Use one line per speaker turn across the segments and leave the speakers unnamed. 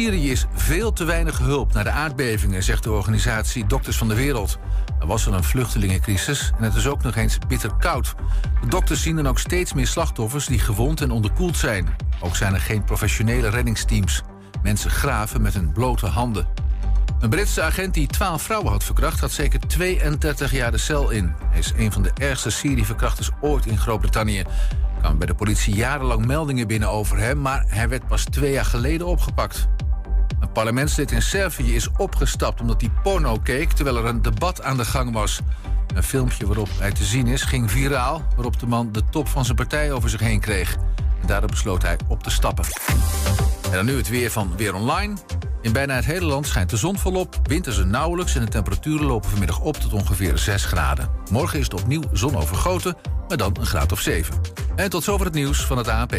Syrië is veel te weinig hulp naar de aardbevingen, zegt de organisatie Dokters van de Wereld. Er was al een vluchtelingencrisis en het is ook nog eens bitter koud. De dokters zien dan ook steeds meer slachtoffers die gewond en onderkoeld zijn. Ook zijn er geen professionele reddingsteams. Mensen graven met hun blote handen. Een Britse agent die 12 vrouwen had verkracht, had zeker 32 jaar de cel in. Hij is een van de ergste Syrië-verkrachters ooit in Groot-Brittannië. Kwamen bij de politie jarenlang meldingen binnen over hem, maar hij werd pas twee jaar geleden opgepakt. Parlementslid in Servië is opgestapt omdat hij porno keek terwijl er een debat aan de gang was. Een filmpje waarop hij te zien is ging viraal, waarop de man de top van zijn partij over zich heen kreeg. En daardoor besloot hij op te stappen. En dan nu het weer van Weer Online. In bijna het hele land schijnt de zon volop, winters er nauwelijks... en de temperaturen lopen vanmiddag op tot ongeveer 6 graden. Morgen is het opnieuw zonovergoten, maar dan een graad of 7. En tot zover het nieuws van het ANP.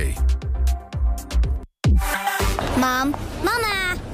Mam, mama,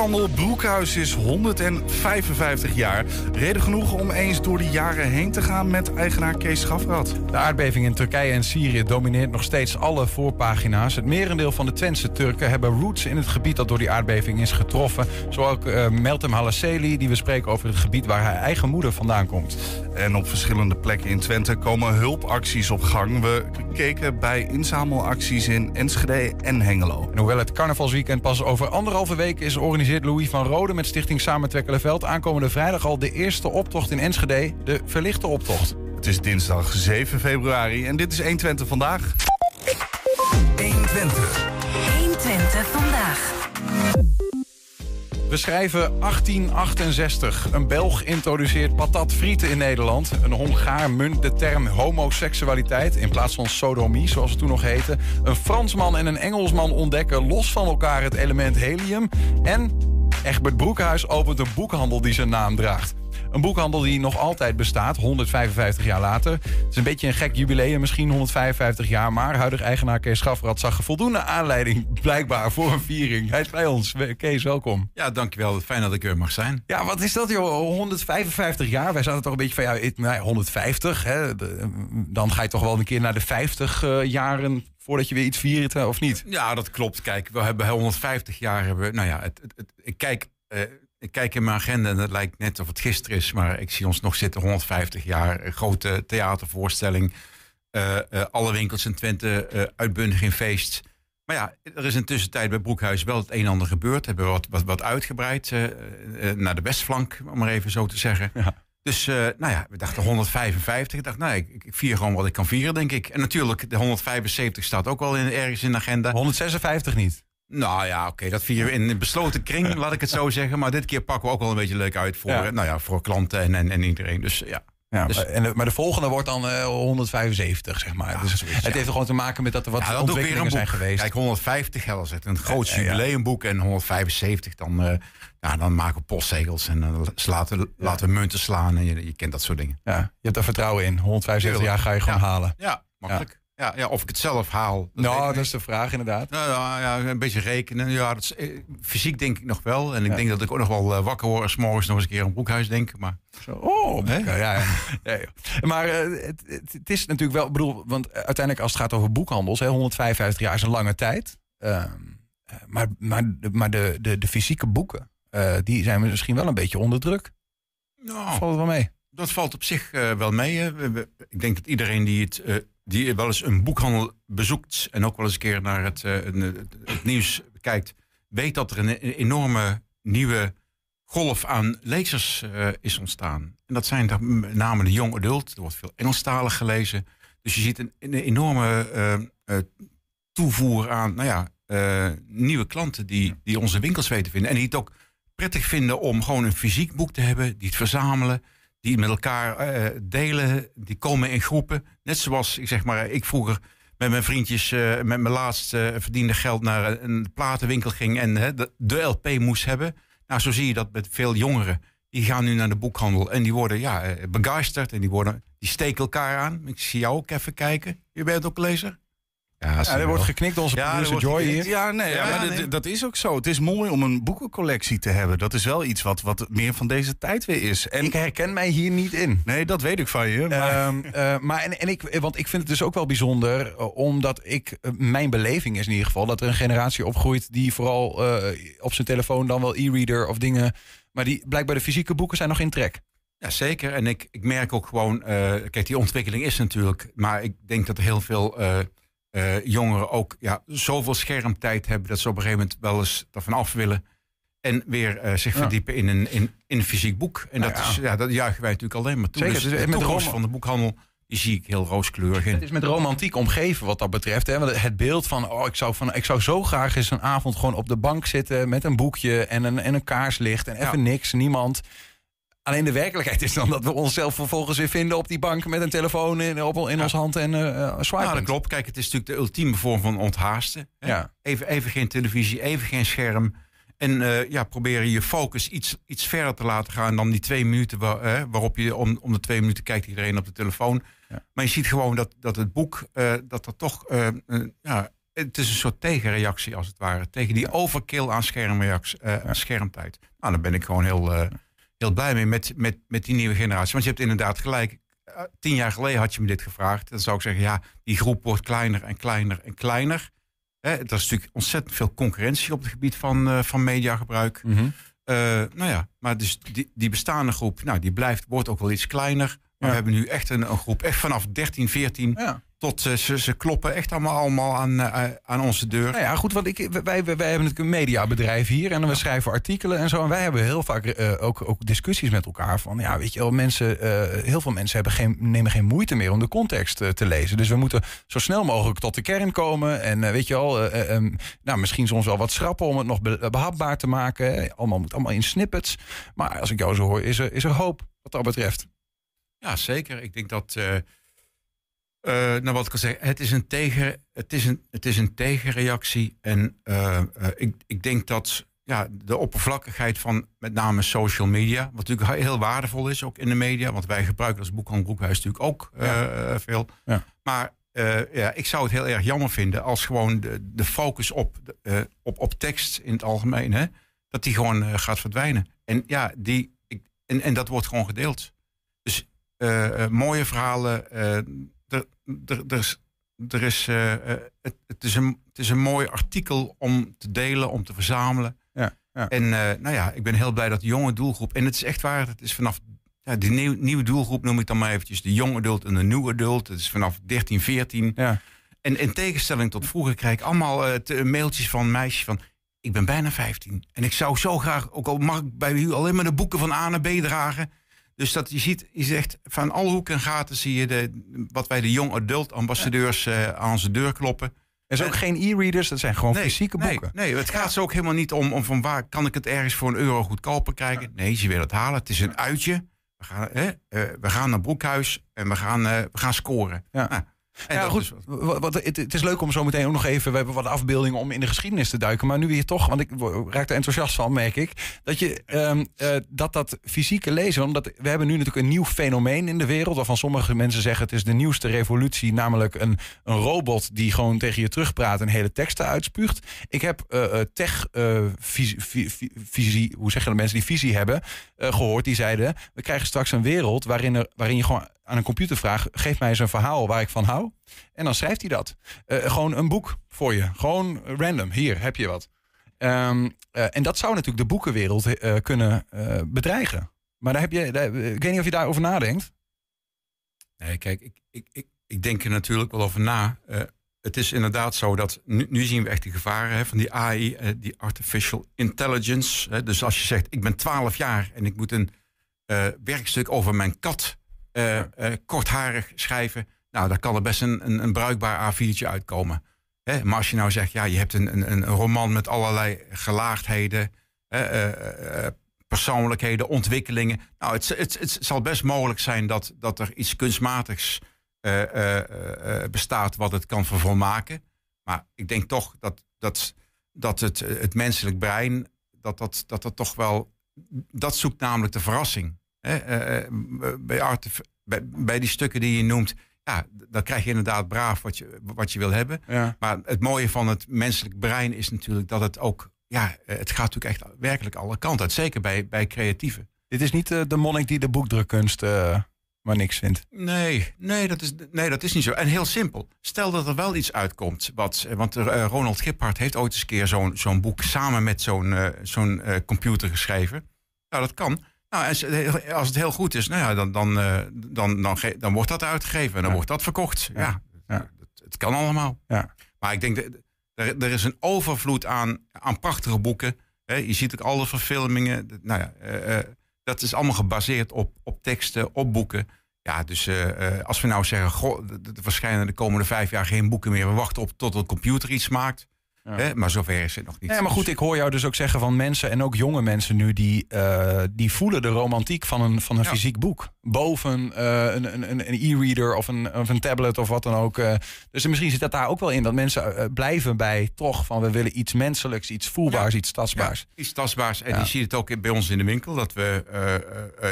Boekhandel Broekhuis is 155 jaar. Reden genoeg om eens door de jaren heen te gaan met eigenaar Kees Schafrad.
De aardbeving in Turkije en Syrië domineert nog steeds alle voorpagina's. Het merendeel van de Twentse Turken hebben roots in het gebied dat door die aardbeving is getroffen. Zo ook uh, Meltem Halasseli, die we spreken over het gebied waar hij eigen moeder vandaan komt.
En op verschillende plekken in Twente komen hulpacties op gang. We keken bij inzamelacties in Enschede en Hengelo.
En hoewel het carnavalsweekend pas over anderhalve week is, organiseert Louis van Rode met Stichting Samen Twekkelenveld aankomende vrijdag al de eerste optocht in Enschede, de verlichte optocht.
Het is dinsdag 7 februari en dit is 120 vandaag.
120. 120 vandaag.
We schrijven 1868. Een Belg introduceert patat frieten in Nederland. Een Hongaar munt de term homoseksualiteit in plaats van sodomie, zoals het toen nog heette. Een Fransman en een Engelsman ontdekken los van elkaar het element helium. En Egbert Broekhuis opent een boekhandel die zijn naam draagt. Een boekhandel die nog altijd bestaat, 155 jaar later. Het is een beetje een gek jubileum, misschien 155 jaar. Maar huidig eigenaar Kees Schafferat zag voldoende aanleiding blijkbaar voor een viering. Hij is bij ons. Kees, welkom.
Ja, dankjewel. Fijn dat ik er mag zijn.
Ja, wat is dat joh? 155 jaar. Wij zaten toch een beetje van ja, 150. Hè? Dan ga je toch wel een keer naar de 50 uh, jaren voordat je weer iets viert, of niet?
Ja, dat klopt. Kijk, we hebben 150 jaar. Hebben, nou ja, het, het, kijk. Uh, ik kijk in mijn agenda en het lijkt net of het gisteren is, maar ik zie ons nog zitten 150 jaar. Een grote theatervoorstelling. Uh, uh, alle winkels in Twente uh, uitbundig in feest. Maar ja, er is intussen tijd bij Broekhuis wel het een en ander gebeurd. Hebben we wat, wat, wat uitgebreid naar de westflank, om maar even zo te zeggen. Ja. Dus nou ja, we dachten 155. Ik dacht, nou, ik, ik, vier gewoon wat ik kan vieren, denk ik. En natuurlijk, de 175 staat ook wel in, ergens in de agenda.
156 niet?
Nou ja, oké, dat vieren we in een besloten kring, laat ik het zo zeggen. Maar dit keer pakken we ook wel een beetje leuk uit voor, ja. nou ja, voor klanten en, en, en iedereen. Dus ja.
Ja,
dus,
maar, en, maar de volgende wordt dan uh, 175, zeg maar. Ja, dus zoiets, het heeft er gewoon te maken met dat er wat ja, ontwikkelingen zijn geweest.
Kijk, 150 hè, was het een groot jubileumboek. En 175, dan, uh, ja, dan maken we postzegels en uh, laten, laten we munten slaan. En je, je kent dat soort dingen.
Ja, je hebt er vertrouwen in. 175 jaar ga je gewoon halen.
Ja, makkelijk. Ja, ja, of ik het zelf haal.
Dat nou, dat is de vraag inderdaad.
Nou, ja, ja, een beetje rekenen. Ja, dat is, eh, fysiek denk ik nog wel. En ik ja. denk dat ik ook nog wel uh, wakker word als morgens nog eens een keer aan broekhuis denk. Maar...
Zo, oh, ja, ja, ja, Maar uh, het, het, is natuurlijk wel, bedoel, want uiteindelijk als het gaat over boekhandels, hè, 155 jaar is een lange tijd. Uh, maar maar, maar de, de, de fysieke boeken, die zijn misschien wel een beetje onder druk. Nou, valt het wel mee?
Dat valt op zich wel mee. Ik denk dat iedereen die het die wel eens een boekhandel bezoekt en ook wel eens een keer naar het, uh, het, het nieuws kijkt, weet dat er een, een, enorme nieuwe golf aan lezers uh, is ontstaan. En dat zijn met name de young adult. Er wordt veel Engelstalig gelezen. Dus je ziet een, een enorme uh, toevoer aan nou ja, nieuwe klanten die, die onze winkels weten vinden. En die het ook prettig vinden om gewoon een fysiek boek te hebben, die het verzamelen die met elkaar eh, delen, die komen in groepen. Net zoals, ik zeg maar, ik vroeger met mijn vriendjes eh, met mijn laatst eh, verdiende geld naar een platenwinkel ging en de, de, LP moest hebben. Nou, zo zie je dat met veel jongeren. Die gaan nu naar de boekhandel en die worden ja, begeisterd en die, worden, die steken elkaar aan. Ik zie jou ook even kijken. Je bent ook lezer?
Ja, er wordt geknikt onze ja, producer Joy hier.
Ja, nee, ja, maar Dat, is ook zo. Het is mooi om een boekencollectie te hebben. Dat is wel iets wat, wat meer van deze tijd weer is.
En ik herken mij hier niet in.
Nee, dat weet ik van je.
Maar, um, uh, maar en, en ik, want ik vind het dus ook wel bijzonder, uh, omdat ik, mijn beleving is in ieder geval, dat er een generatie opgroeit die vooral op zijn telefoon dan wel e-reader of dingen, maar die blijkbaar de fysieke boeken zijn nog in trek.
Ja, zeker. En ik, ik merk ook gewoon, kijk, die ontwikkeling is natuurlijk, maar ik denk dat er heel veel uh, jongeren ook ja, zoveel schermtijd hebben dat ze op een gegeven moment wel eens ervan af willen. En weer uh, zich verdiepen in een, in, in een fysiek boek. En dat, Is, ja, dat juichen wij natuurlijk alleen maar toe. Zeker, dus de met toekomst van de boekhandel die zie ik heel rooskleurig in.
Het is met romantiek omgeven wat dat betreft. Hè? Het beeld van, oh, ik zou, van, ik zou zo graag eens een avond gewoon op de bank zitten met een boekje en een, en een kaarslicht en even niks, niemand. Alleen de werkelijkheid is dan dat we onszelf vervolgens weer vinden op die bank met een telefoon in, op, in ons hand en uh, swipen.
Nou, dat klopt. Kijk, het is natuurlijk de ultieme vorm van onthaasten. Ja. Even, even geen televisie, even geen scherm. En uh, ja, proberen je focus iets, iets verder te laten gaan dan die twee minuten waar, waarop je om, om de twee minuten kijkt iedereen op de telefoon. Ja. Maar je ziet gewoon dat, dat het boek, uh, dat er toch, ja, het is een soort tegenreactie als het ware. Tegen die overkill aan, schermreactie, aan schermtijd. Nou, dan ben ik gewoon heel heel blij mee met, met, met die nieuwe generatie. Want je hebt inderdaad gelijk. Eh, tien jaar geleden had je me dit gevraagd. Dan zou ik zeggen, ja, die groep wordt kleiner en kleiner en kleiner. Hè, er is natuurlijk ontzettend veel concurrentie op het gebied van, uh, van mediagebruik. Mm -hmm. uh, nou ja, maar dus die, die bestaande groep, nou, die blijft, wordt ook wel iets kleiner. Maar we hebben nu echt een, een groep, echt vanaf 13, 14. Ja tot uh, ze, ze kloppen echt allemaal, allemaal aan, uh, aan onze deur.
Nou ja, goed, want ik, wij, wij, wij hebben natuurlijk een mediabedrijf hier en we schrijven artikelen en zo. En wij hebben heel vaak uh, ook, ook discussies met elkaar van, ja, weet je wel, mensen, heel veel mensen hebben geen, nemen geen moeite meer om de context te lezen. Dus we moeten zo snel mogelijk tot de kern komen. En weet je wel, um, nou, misschien soms wel wat schrappen om het nog behapbaar te maken. Allemaal moet allemaal in snippets. Maar als ik jou zo hoor, is er, is er hoop wat dat betreft.
Ja, zeker. Ik denk dat uh, nou, wat ik al zei, het is een, tegen, het is een, het is een tegenreactie. En uh, uh, ik, ik denk dat ja, de oppervlakkigheid van met name social media, wat natuurlijk heel waardevol is ook in de media, want wij gebruiken als boekhandel Broekhuis natuurlijk ook ja. veel. Ja. Maar ja, ik zou het heel erg jammer vinden als gewoon de, de focus op, op, op tekst in het algemeen, hè, dat die gewoon gaat verdwijnen. En ja, die, ik, en, en dat wordt gewoon gedeeld. Dus mooie verhalen er, er, er, er is, uh, het, het, is een, het is een mooi artikel om te delen, om te verzamelen. Ja, ja. En uh, nou ja, ik ben heel blij dat de jonge doelgroep. En het is echt waar, het is vanaf ja, die nieuw, nieuwe doelgroep noem ik dan maar eventjes de jonge adult en de nieuwe adult. Het is vanaf 13, 14. Ja. En in tegenstelling tot vroeger krijg ik allemaal uh, te, mailtjes van meisjes van... Ik ben bijna 15 en ik zou zo graag, ook al mag ik bij u alleen maar de boeken van A naar B dragen... Dus dat je ziet, je zegt van alle hoeken en gaten zie je de, wat wij de jong adult ambassadeurs uh, aan onze deur kloppen.
Er zijn ook geen e-readers, dat zijn gewoon fysieke boeken.
Nee, het gaat ze ook helemaal niet om, om van waar kan ik het ergens voor een euro goedkoper krijgen. Nee, ze willen het halen. Het is een uitje. We gaan, hè, uh, we gaan naar Broekhuis en we gaan, uh, we gaan scoren. Ja. Nou,
ja, goed. Wat, het, het, is leuk om zo meteen ook nog even. We hebben wat afbeeldingen om in de geschiedenis te duiken. Maar nu weer toch, want ik raak er enthousiast van, merk ik. Dat je um, uh, dat, dat fysieke lezen. Omdat we hebben nu natuurlijk een nieuw fenomeen in de wereld. Waarvan sommige mensen zeggen het is de nieuwste revolutie. Namelijk een, een robot die gewoon tegen je terugpraat en hele teksten uitspuugt. Ik heb uh, tech uh, visie, visie, hoe zeggen de mensen die visie hebben, gehoord. Die zeiden: we krijgen straks een wereld waarin, er, waarin je gewoon aan een computer vraag: geef mij eens een verhaal waar ik van hou. En dan schrijft hij dat. Uh, gewoon een boek voor je. Gewoon random. Hier heb je wat. Um, uh, en dat zou natuurlijk de boekenwereld uh, kunnen bedreigen. Maar daar heb je, daar, ik weet niet of je daarover nadenkt.
Nee, kijk, ik, ik, ik, ik denk er natuurlijk wel over na. het is inderdaad zo dat nu, nu zien we echt de gevaren hè, van die AI, die artificial intelligence. Hè. Dus als je zegt, ik ben 12 jaar en ik moet een werkstuk over mijn kat uh, kortharig schrijven. Nou, daar kan er best een, een, een bruikbaar A4'tje uitkomen. Hè? Maar als je nou zegt, ja, je hebt een, een, een roman met allerlei gelaagdheden, uh, persoonlijkheden, ontwikkelingen. Nou, het, het, het zal best mogelijk zijn dat, dat er iets kunstmatigs eh, eh, eh, bestaat wat het kan vervolmaken. Maar ik denk toch dat, dat, dat het, het menselijk brein, dat dat, dat dat toch wel, dat zoekt namelijk de verrassing. Hè? bij, artif- bij, bij die stukken die je noemt, ja, dan krijg je inderdaad braaf wat je, wat je wil hebben.
Ja.
Maar het mooie van het menselijk brein is natuurlijk dat het ook, ja, het gaat natuurlijk echt werkelijk alle kanten uit. Zeker bij, bij creatieven.
Dit is niet eh, de monnik die de boekdrukkunst eh, maar niks vindt.
Nee, nee dat, is, nee, dat is niet zo. En heel simpel. Stel dat er wel iets uitkomt. Wat, want eh, Ronald Giphart heeft ooit eens een keer zo'n zo'n boek samen met zo'n eh, zo'n eh, computer geschreven. Nou, dat kan. Nou, als, als het heel goed is, nou ja, dan, dan, eh, dan, dan, dan wordt dat uitgegeven en dan
Ja.
wordt dat verkocht. Ja,
Ja.
Het, het kan allemaal.
Ja.
Maar ik denk, dat er, er is een overvloed aan, aan prachtige boeken. Hè, je ziet ook alle verfilmingen. Dat- Nou ja, eh, eh, dat is allemaal gebaseerd op, op teksten, op boeken. Ja, dus eh, eh, als we nou zeggen, goh, er verschijnen de komende vijf jaar geen boeken meer. We wachten op tot de computer iets maakt.
Ja.
Hè, maar zover is het nog niet.
Nee, maar goed, ik hoor jou dus ook zeggen van mensen en ook jonge mensen nu die, eh, die voelen de romantiek van een, van een
Ja.
fysiek boek. Boven eh, een, een, een een e-reader of een, of een tablet of wat dan ook. eh. dus misschien zit dat daar ook wel in. Dat mensen blijven bij toch van we willen iets menselijks, iets voelbaars,
Ja.
iets tastbaars.
Ja, iets tastbaars. En
Ja.
je ziet het ook bij ons in de winkel. Dat we,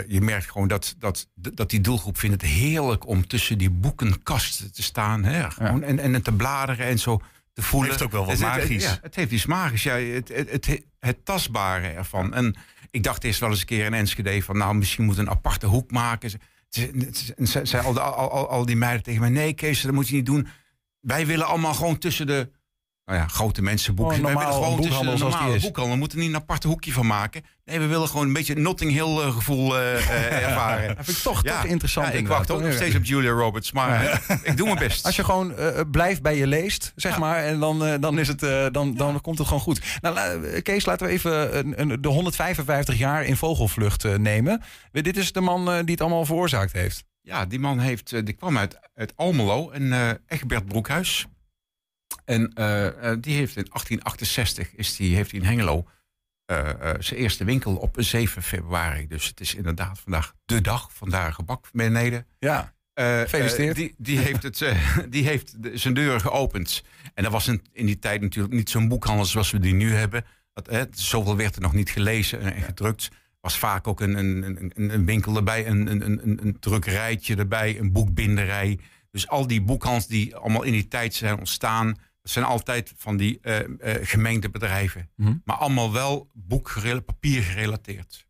je merkt gewoon dat, dat, dat die doelgroep vindt het heerlijk om tussen die boekenkasten te staan. Hè? Gewoon, en, en te bladeren en zo te voelen.
Heeft ook wel wat
het-
magisch.
Ja, het heeft iets magisch. Ja, het, het, het, het tastbare ervan. En ik dacht eerst wel eens een keer in Enschede van... nou, misschien moet een aparte hoek maken. Ze- ze- ze- ze- Zei al, al, al, al die meiden tegen mij... nee Kees, dat moet je niet doen. Wij willen allemaal gewoon tussen de... Nou ja, grote mensen boeken.
Gewoon
Wij willen gewoon tussen
die
normale boekhandel. We moeten niet een aparte hoekje van maken. Nee, we willen gewoon een beetje Notting Hill eh, gevoel eh, eh, ervaren.
Dat vind ik toch, toch interessant.
Ja, ik wacht ook nog steeds op Julia Roberts, maar ik doe mijn best.
Als je gewoon blijft bij je leest, zeg maar, en dan, dan, is het, dan, dan komt het gewoon goed. Nou, Kees, laten we even een, een, de 155 jaar in vogelvlucht nemen. Dit is de man die het allemaal veroorzaakt heeft.
Ja, die man heeft, die kwam uit, uit Almelo, en eh Egbert Broekhuis. En eh, eh, die heeft in 1868 is die, heeft in Hengelo eh, zijn eerste winkel op 7 februari. Dus het is inderdaad vandaag de dag. Vandaar gebak beneden.
Ja, Gefeliciteerd.
die, die heeft, het, die heeft de- zijn deuren geopend. En dat was in, in die tijd natuurlijk niet zo'n boekhandel zoals we die nu hebben. Dat, hè, zoveel werd er nog niet gelezen en, en gedrukt. was vaak ook een, een, een, een winkel erbij, een, een, een, een drukkerijtje erbij, een boekbinderij. Dus al die boekhandels die allemaal in die tijd zijn ontstaan... dat zijn altijd van die eh eh, gemeentebedrijven.
Mhm.
Maar allemaal wel boek, papier gerelateerd.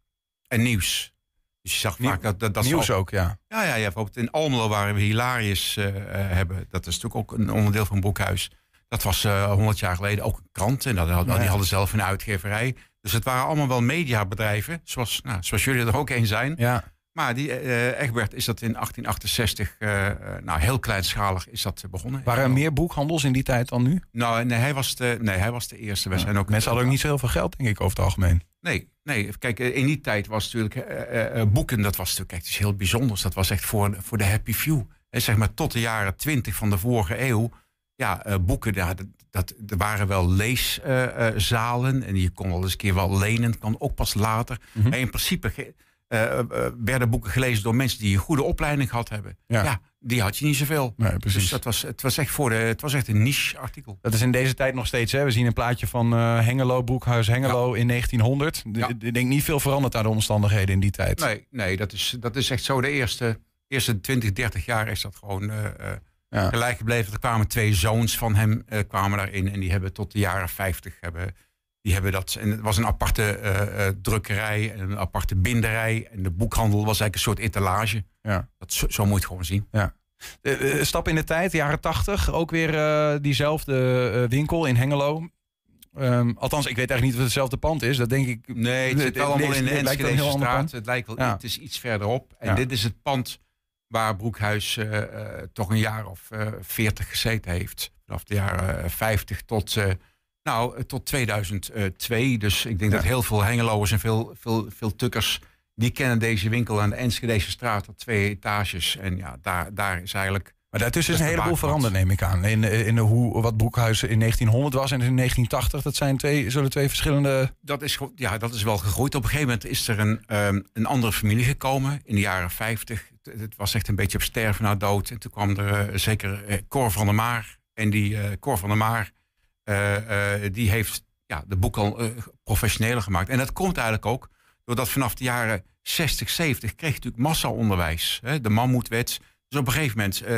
En nieuws. Dus je zag vaak dat... dat,
nieuws ook, ja.
ja, ja, ja, bijvoorbeeld in Almelo waar we Hilarius eh, hebben. Dat is natuurlijk ook een onderdeel van Boekhuis. Dat was 100 jaar geleden ook een krant. En dat, die hadden zelf een uitgeverij. Dus het waren allemaal wel mediabedrijven. Zoals, nou, zoals jullie er ook een zijn.
ja.
Maar die eh Egbert is dat in 1868, eh, eh, nou heel kleinschalig is dat begonnen.
Waren er meer boekhandels in die tijd dan nu?
Nou, nee, hij was de, nee, hij was de eerste. We zijn ook,
Mensen hadden ook niet zo heel veel geld, denk ik, over het algemeen.
Nee, nee. Kijk, eh, in die tijd was natuurlijk eh, eh, eh, boeken, dat was natuurlijk echt iets heel bijzonders. Dat was echt voor, voor de happy few. En zeg maar tot de jaren twintig van de vorige eeuw. Ja, eh, boeken, ja, dat, dat, er waren wel leeszalen. en je kon wel eens een keer wel lenen. Kwam ook pas later.
Mhm.
Maar in principe eh, werden boeken gelezen door mensen die een goede opleiding gehad hebben.
Ja.
Ja, die had je niet zoveel.
Nee, precies.
Dus dat was, het, was echt voor de, het was echt een niche artikel.
Dat is in deze tijd nog steeds. Hè? We zien een plaatje van eh, Hengelo, Broekhuis Hengelo in 1900. D-
Ja.
Ik denk niet veel veranderd aan de omstandigheden in die tijd.
Nee, nee dat, is, dat is echt zo. De eerste, eerste 20, 30 jaar is dat gewoon gelijk gebleven. Er kwamen twee zoons van hem kwamen daarin. En die hebben tot de jaren 50 hebben, die hebben dat. En het was een aparte eh, drukkerij en een aparte binderij. En de boekhandel was eigenlijk een soort etalage.
Ja.
Dat, zo, zo moet je het gewoon zien.
Eh, eh, stap in de tijd, jaren 80. Ook weer diezelfde winkel in Hengelo. Ehm, althans, ik weet eigenlijk niet of het hetzelfde pand is. Dat denk ik.
Nee, het zit wel allemaal in de
ander
straat.
pand.
Het lijkt wel,
Ja.
het is iets verderop. En
Ja.
dit is het pand waar Broekhuis toch een jaar of 40 gezeten heeft. Vanaf de jaren eh, 50 tot, nou, eh, tot 2002. Dus ik denk
Ja.
dat heel veel Hengeloers en veel, veel, veel tukkers... die kennen deze winkel aan de Enschedese straat op twee etages. En ja, daar, daar is eigenlijk
Maar daartussen is een heleboel veranderd, neem ik aan. In, in hoe, wat Broekhuis in 1900 was en in 1980. Dat zijn twee, zullen twee verschillende...
Dat is, ja, dat is wel gegroeid. Op een gegeven moment is er een, ehm, een andere familie gekomen in de jaren 50. Het, het was echt een beetje op sterven na dood. En toen kwam er eh, zeker eh, Cor van der Maar. En die eh, Cor van der Maar, eh, eh, die heeft ja, de boek al eh, professioneler gemaakt. En dat komt eigenlijk ook doordat vanaf de jaren 60, 70 kreeg je natuurlijk massa-onderwijs. Hè, de mammoetwet. Dus op een gegeven moment eh,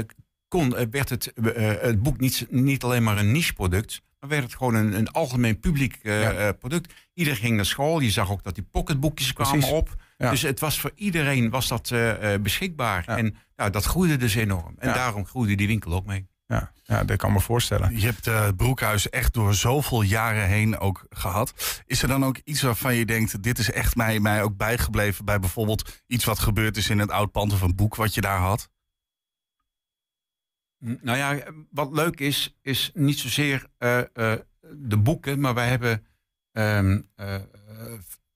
kon, eh, werd het, eh, eh, het boek niet, niet alleen maar een niche-product, maar werd het gewoon een, een algemeen publiek eh,
Ja.
eh, product. Iedereen ging naar school. Je zag ook dat die pocketboekjes kwamen
Precies.
op.
Ja.
Dus het was voor iedereen was dat eh, eh, beschikbaar.
Ja.
En nou, dat groeide dus enorm. En
Ja.
daarom groeide die winkel ook mee.
Ja, ja, dat kan ik me voorstellen.
Je hebt eh Broekhuis echt door zoveel jaren heen ook gehad. Is er dan ook iets waarvan je denkt, dit is echt mij, mij ook bijgebleven bij bijvoorbeeld iets wat gebeurd is in het oud pand of een boek wat je daar had?
Nou ja, wat leuk is, is niet zozeer eh, eh, de boeken, maar wij hebben ehm, eh, eh,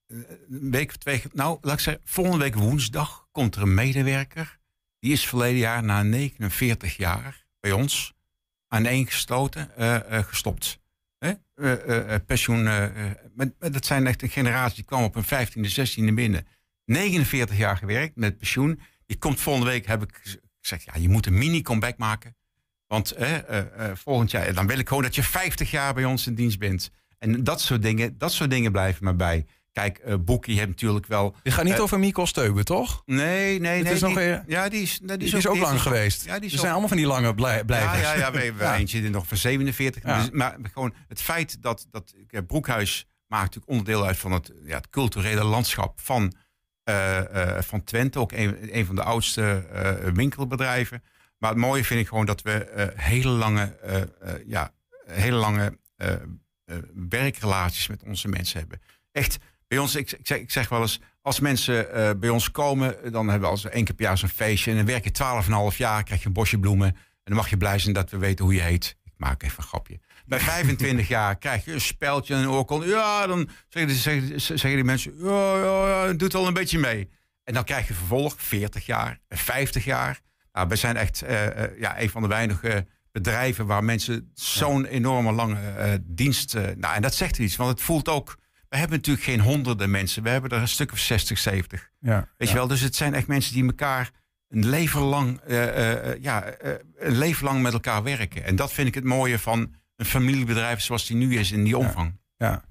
een week of twee, nou laat ik zeggen, volgende week woensdag komt er een medewerker. Die is verleden jaar na 49 jaar bij ons aaneengesloten, eh gestopt. Pensioen, dat zijn echt een generatie die kwam op een 15e, 16e binnen. 49 jaar gewerkt met pensioen. Die komt volgende week, heb ik gez- gezegd, ja, je moet een mini-comeback maken. Want eh, eh, volgend jaar, dan wil ik gewoon dat je 50 jaar bij ons in dienst bent. En dat soort dingen, dat soort dingen blijven maar bij. Kijk, eh Boekie heeft natuurlijk wel...
Je gaat niet
Eh,
over Mikkel Steuben, toch?
Nee, nee,
Het
nee.
is nog weer-
Ja, die is,
Die is, ook lang geweest.
Ja, die
er
ook-
zijn allemaal van die lange blij,
ja,
blijvers.
ja, ja, we, we
Ja.
eentje die nog van 47.
Ja.
Dus, maar gewoon het feit dat, dat eh, Broekhuis maakt natuurlijk onderdeel uit van het, ja, het culturele landschap van, van Twente. Ook een, een van de oudste winkelbedrijven. Maar het mooie vind ik gewoon dat we hele lange, ja, hele lange werkrelaties met onze mensen hebben. Echt, bij ons, ik, ik, zeg, ik zeg wel eens, als mensen eh, bij ons komen, dan hebben we als één keer per jaar zo'n feestje. En dan werk je 12,5 jaar, krijg je een bosje bloemen. En dan mag je blij zijn dat we weten hoe je heet. Ik maak even een grapje. Bij 25 jaar krijg je een speldje en een oorkon. Ja, dan zeggen, die- zeggen, zeggen die mensen, ja, ja, ja, doet al een beetje mee. En dan krijg je vervolg 40 jaar, 50 jaar. Nou, we zijn echt eh, eh, ja, een van de weinige bedrijven waar mensen zo'n enorme lange dienst. nou, en dat zegt iets, want het voelt ook. We hebben natuurlijk geen honderden mensen. We hebben er een stuk of 60, 70.
Ja,
Weet je wel? Dus het zijn echt mensen die elkaar een leven lang, eh, eh, eh, ja, een leven lang met elkaar werken. En dat vind ik het mooie van een familiebedrijf zoals die nu is in die omvang.
Ja.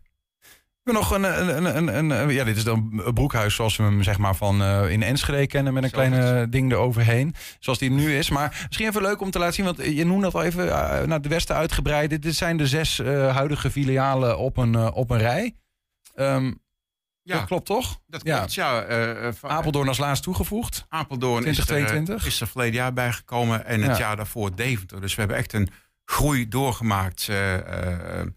We nog een, een, een, een, ja, dit is dan een broekhuis zoals we hem zeg maar van in Enschede kennen met een kleine ding eroverheen, zoals die nu is. Maar misschien even leuk om te laten zien, want je noemde dat al even naar het westen uitgebreid. Dit, zijn de zes huidige filialen op een, op een rij. Ehm,
Ja,
Dat klopt toch?
dat
Ja.
klopt. Ja, eh, eh,
Apeldoorn als laatst toegevoegd.
Apeldoorn is er,
2022?
eh, is er verleden jaar bijgekomen en het
Ja.
jaar daarvoor Deventer. Dus we hebben echt een groei doorgemaakt. we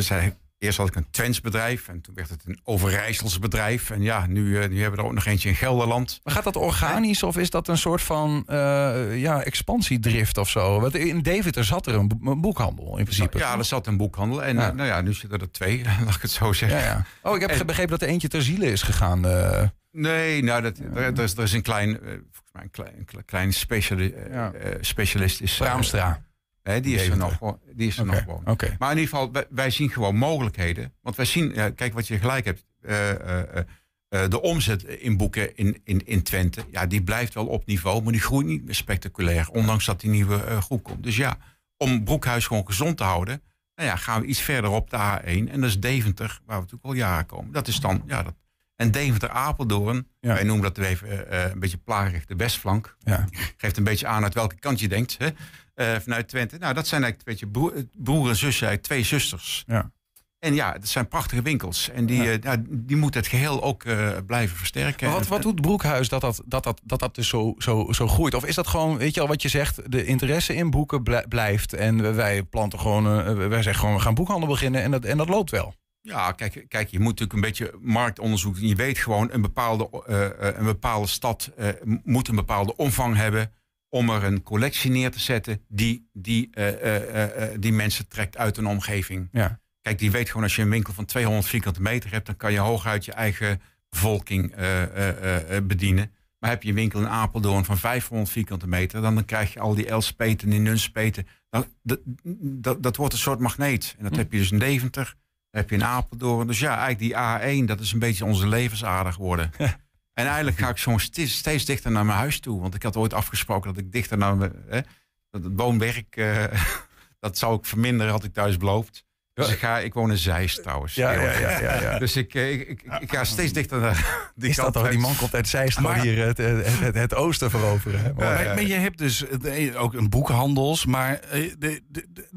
zijn, eerst had ik een Twents bedrijf en toen werd het een Overijssels bedrijf. En ja, nu, eh, nu hebben we er ook nog eentje in Gelderland.
Maar gaat dat organisch of is dat een soort van eh, ja, expansiedrift of zo? Want in Deventer zat er een, bo- een boekhandel in principe.
Ja, er zat een boekhandel en
Ja.
eh, nou ja, nu zitten er twee, laat ik het zo zeggen.
Ja, ja. Oh, ik heb
En-
begrepen dat er eentje ter ziele is gegaan.
Nee, nou, dat, er, er is, er is een klein, volgens mij een klein, een klein speciali- specialist. Is,
Braamstra.
Hè, die is er nog, gewoon- die is er nog gewoon. Maar in ieder geval, wij, wij zien gewoon mogelijkheden. Want wij zien, kijk wat je gelijk hebt. eh, eh, eh, de omzet in boeken in, in, in Twente, ja, die blijft wel op niveau, maar die groeit niet meer spectaculair. Ondanks dat die nieuwe eh, groep komt. Dus ja, om Broekhuis gewoon gezond te houden, nou ja, gaan we iets verder op de A1. En dat is Deventer, waar we natuurlijk al jaren komen. Dat is dan, ja, dat. En Deventer-Apeldoorn,
Ja.
wij noemen dat even een beetje plagerig de westflank.
Ja.
Geeft een beetje aan uit welke kant je denkt. Hè? Eh, vanuit Twente. Nou, dat zijn eigenlijk een beetje broer, broer en zus, eigenlijk twee zusters.
Ja.
En ja, dat zijn prachtige winkels. En die,
Ja.
eh, ja, die moet het geheel ook eh, blijven versterken.
Maar wat, wat doet Broekhuis dat dat, dat, dat, dat, dat dus zo, zo, zo groeit? Of is dat gewoon, weet je al wat je zegt, de interesse in boeken blij- blijft en wij planten gewoon, eh, wij zeggen gewoon we gaan boekhandel beginnen en dat, en dat loopt wel.
Ja, kijk, kijk, je moet natuurlijk een beetje marktonderzoek doen. Je weet gewoon, een bepaalde, eh, eh, een bepaalde stad eh, moet een bepaalde omvang hebben om er een collectie neer te zetten die, die, eh, eh, eh, die mensen trekt uit een omgeving.
Ja.
Kijk, die weet gewoon als je een winkel van 200 vierkante meter hebt, dan kan je hooguit je eigen bevolking bedienen. Maar heb je een winkel in Apeldoorn van 500 vierkante meter, dan, dan krijg je al die Elspeten en die Nunspeten. Dat, dat, dat wordt een soort magneet. En dat heb je dus in Deventer, dat heb je in Apeldoorn. Dus ja, eigenlijk die A1, dat is een beetje onze levensader geworden. En eigenlijk ga ik gewoon steeds, steeds dichter naar mijn huis toe. Want ik had ooit afgesproken dat ik dichter naar mijn... Hè, dat het woonwerk, eh, dat zou ik verminderen, had ik thuis beloofd. Dus ik, ga, ik woon in Zeist trouwens.
Ja, ja, ja, ja, ja.
Dus ik, eh, ik, ik, ik ga steeds dichter naar die
Is dat toch? Die man komt uit Zeist
Maar-
hier het, het, het, het oosten veroveren.
Maar,
Maar,
maar je hebt dus eh, ook een boekhandels, maar de, de, de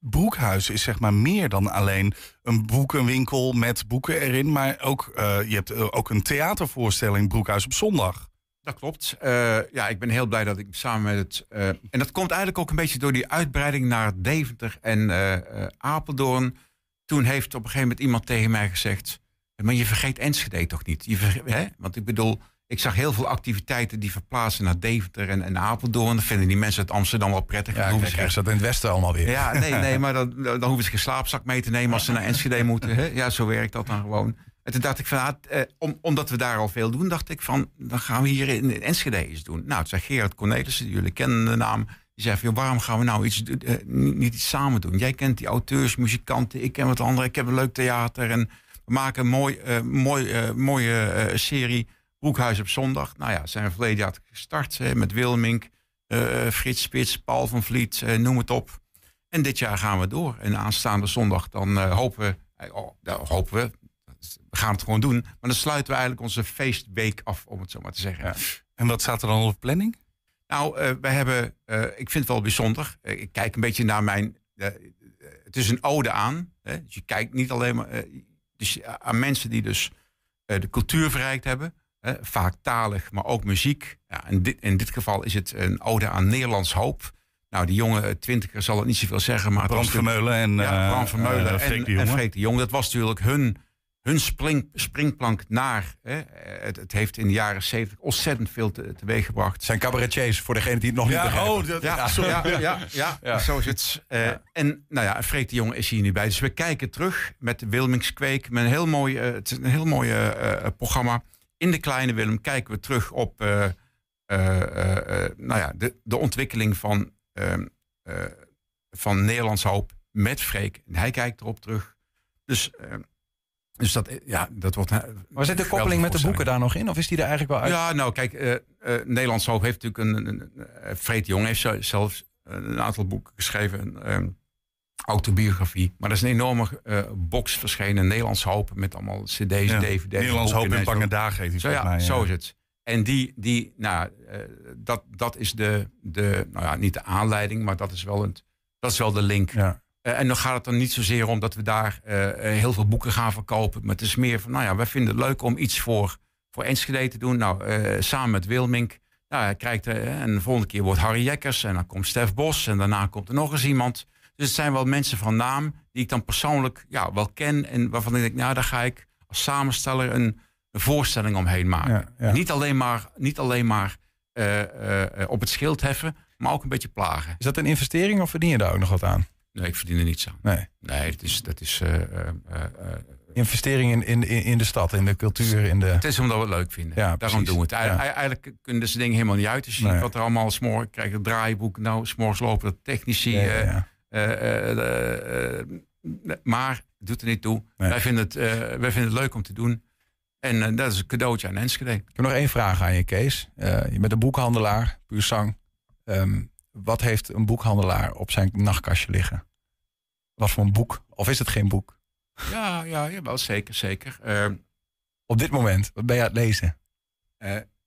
Broekhuis is zeg maar meer dan alleen een boekenwinkel met boeken erin, maar ook eh, je hebt eh, ook een theatervoorstelling Broekhuis op zondag.
Dat klopt. Eh, ja, ik ben heel blij dat ik samen met het. en dat komt eigenlijk ook een beetje door die uitbreiding naar Deventer en Apeldoorn. Toen heeft op een gegeven moment iemand tegen mij gezegd. Maar je vergeet Enschede toch niet? Je hè? Want ik bedoel, ik zag heel veel activiteiten die verplaatsen naar Deventer en, en Apeldoorn. Dat vinden die mensen uit Amsterdam wel prettig. Dan
ja,
hoeven
kijk,
ze-
krijg je dat in het westen allemaal weer.
ja, nee, nee, maar dan, dan hoeven ze geen slaapzak mee te nemen als ze naar Enschede moeten. Hè? Ja, zo werkt dat dan gewoon. En toen dacht ik van, ah, eh, om, omdat we daar al veel doen, dacht ik van, dan gaan we hier in, in Enschede iets doen. Nou, toen zei Gerard Cornelissen, die jullie kennen de naam, die zei van, joh, waarom gaan we nou iets, eh, niet, niet iets samen doen? Jij kent die auteurs, muzikanten, ik ken wat anderen, ik heb een leuk theater en we maken een mooi, eh, mooi, mooie serie, Broekhuis op zondag. Nou ja, zijn we verleden jaar gestart hè, met Wilmink, eh, Frits Spits, Paul van Vliet, eh, noem het op. En dit jaar gaan we door. En aanstaande zondag dan eh, hopen we, eh, oh, nou, hopen we, we gaan het gewoon doen. Maar dan sluiten we eigenlijk onze feestweek af, om het zo maar te zeggen.
Ja. En wat staat er dan op planning?
Nou, eh wij hebben, eh, ik vind het wel bijzonder. Eh, ik kijk een beetje naar mijn, eh, eh, het is een ode aan. Hè? Dus je kijkt niet alleen maar, eh, dus aan mensen die dus eh, de cultuur verrijkt hebben. Hè? Vaak talig, maar ook muziek. Ja, in, dit, in dit geval is het een ode aan Nederlands hoop. Nou, die jonge eh, twintiger zal het niet zoveel zeggen, maar
Bram Vermeulen en
ja,
eh,
Bram Vermeulen
eh, Freek
en,
de
en Freek de Jong. Dat was natuurlijk hun, hun spring, springplank naar. Hè. Het, het heeft in de jaren zeventig ontzettend veel te, teweeg gebracht.
Het zijn cabaretiers, voor degene die het nog niet
Ja,
begrijpen.
oh, dat,
Ja, ja, ja, ja,
Ja.
zo is het. Eh, En nou ja, Freek de Jong is hier nu bij. Dus we kijken terug met de Wilmingskweek. Met een heel mooi, eh, het is een heel mooi eh, eh, programma. In de Kleine Willem kijken we terug op eh, eh, eh, nou ja, de, de ontwikkeling van, ehm, eh, van Nederlands Hoop met Freek. En hij kijkt erop terug. Dus, eh, dus dat, ja, dat wordt...
Maar zit de koppeling met de boeken daar nog in? Of is die er eigenlijk wel uit?
Ja, nou kijk, Nederlands Hoop heeft natuurlijk een... een, een Freek de Jong heeft zelfs een aantal boeken geschreven. Autobiografie. Maar dat is een enorme eh, box verschenen. Nederlands Hoop met allemaal cd's,
Ja.
dvd's.
Nederlands hoop in bange dagen heet die
Zo, ja,
mij.
zo is het. En die, die nou, eh, dat, dat is de, de, nou ja, niet de aanleiding, maar dat is wel, een, dat is wel de link.
Ja.
Eh, en dan gaat het er niet zozeer om dat we daar heel veel boeken gaan verkopen. Maar het is meer van, nou ja, wij vinden het leuk om iets voor, voor Enschede te doen. Nou, samen met Wilmink. Nou, hij krijgt, en de volgende keer wordt Harry Jekkers. En dan komt Stef Bos. En daarna komt er nog eens iemand. Dus het zijn wel mensen van naam die ik dan persoonlijk ja, wel ken. En waarvan ik denk, nou, daar ga ik als samensteller een, een voorstelling omheen maken.
Ja, ja.
Niet alleen maar, niet alleen maar eh, eh, op het schild heffen, maar ook een beetje plagen.
Is dat een investering of verdien je daar ook nog wat aan?
Nee, ik verdien er niets aan.
Nee.
Nee, het is, dat is, eh,
Investering in, in, in de stad, in de cultuur, in de...
het is omdat we het leuk vinden.
Ja,
Daarom doen we het. Eigen-
Ja.
Eigenlijk kunnen deze dingen helemaal niet uit.
Nee.
ziet wat er allemaal s'morgen krijg het draaiboek. Nou, s'morgens lopen de technici.
Ja,
eh, eh, eh, maar het doet er niet toe.
Nee.
Wij, vinden het, wij vinden het leuk om te doen. En dat is een cadeautje aan Enschede.
Ik heb nog één vraag aan je, Kees. Je bent een boekhandelaar, puur zang. Ehm, wat heeft een boekhandelaar op zijn nachtkastje liggen? Wat voor een boek? Of is het geen boek?
Ja, ja, ja wel zeker, zeker. Eh,
Op dit moment, wat ben je aan het lezen?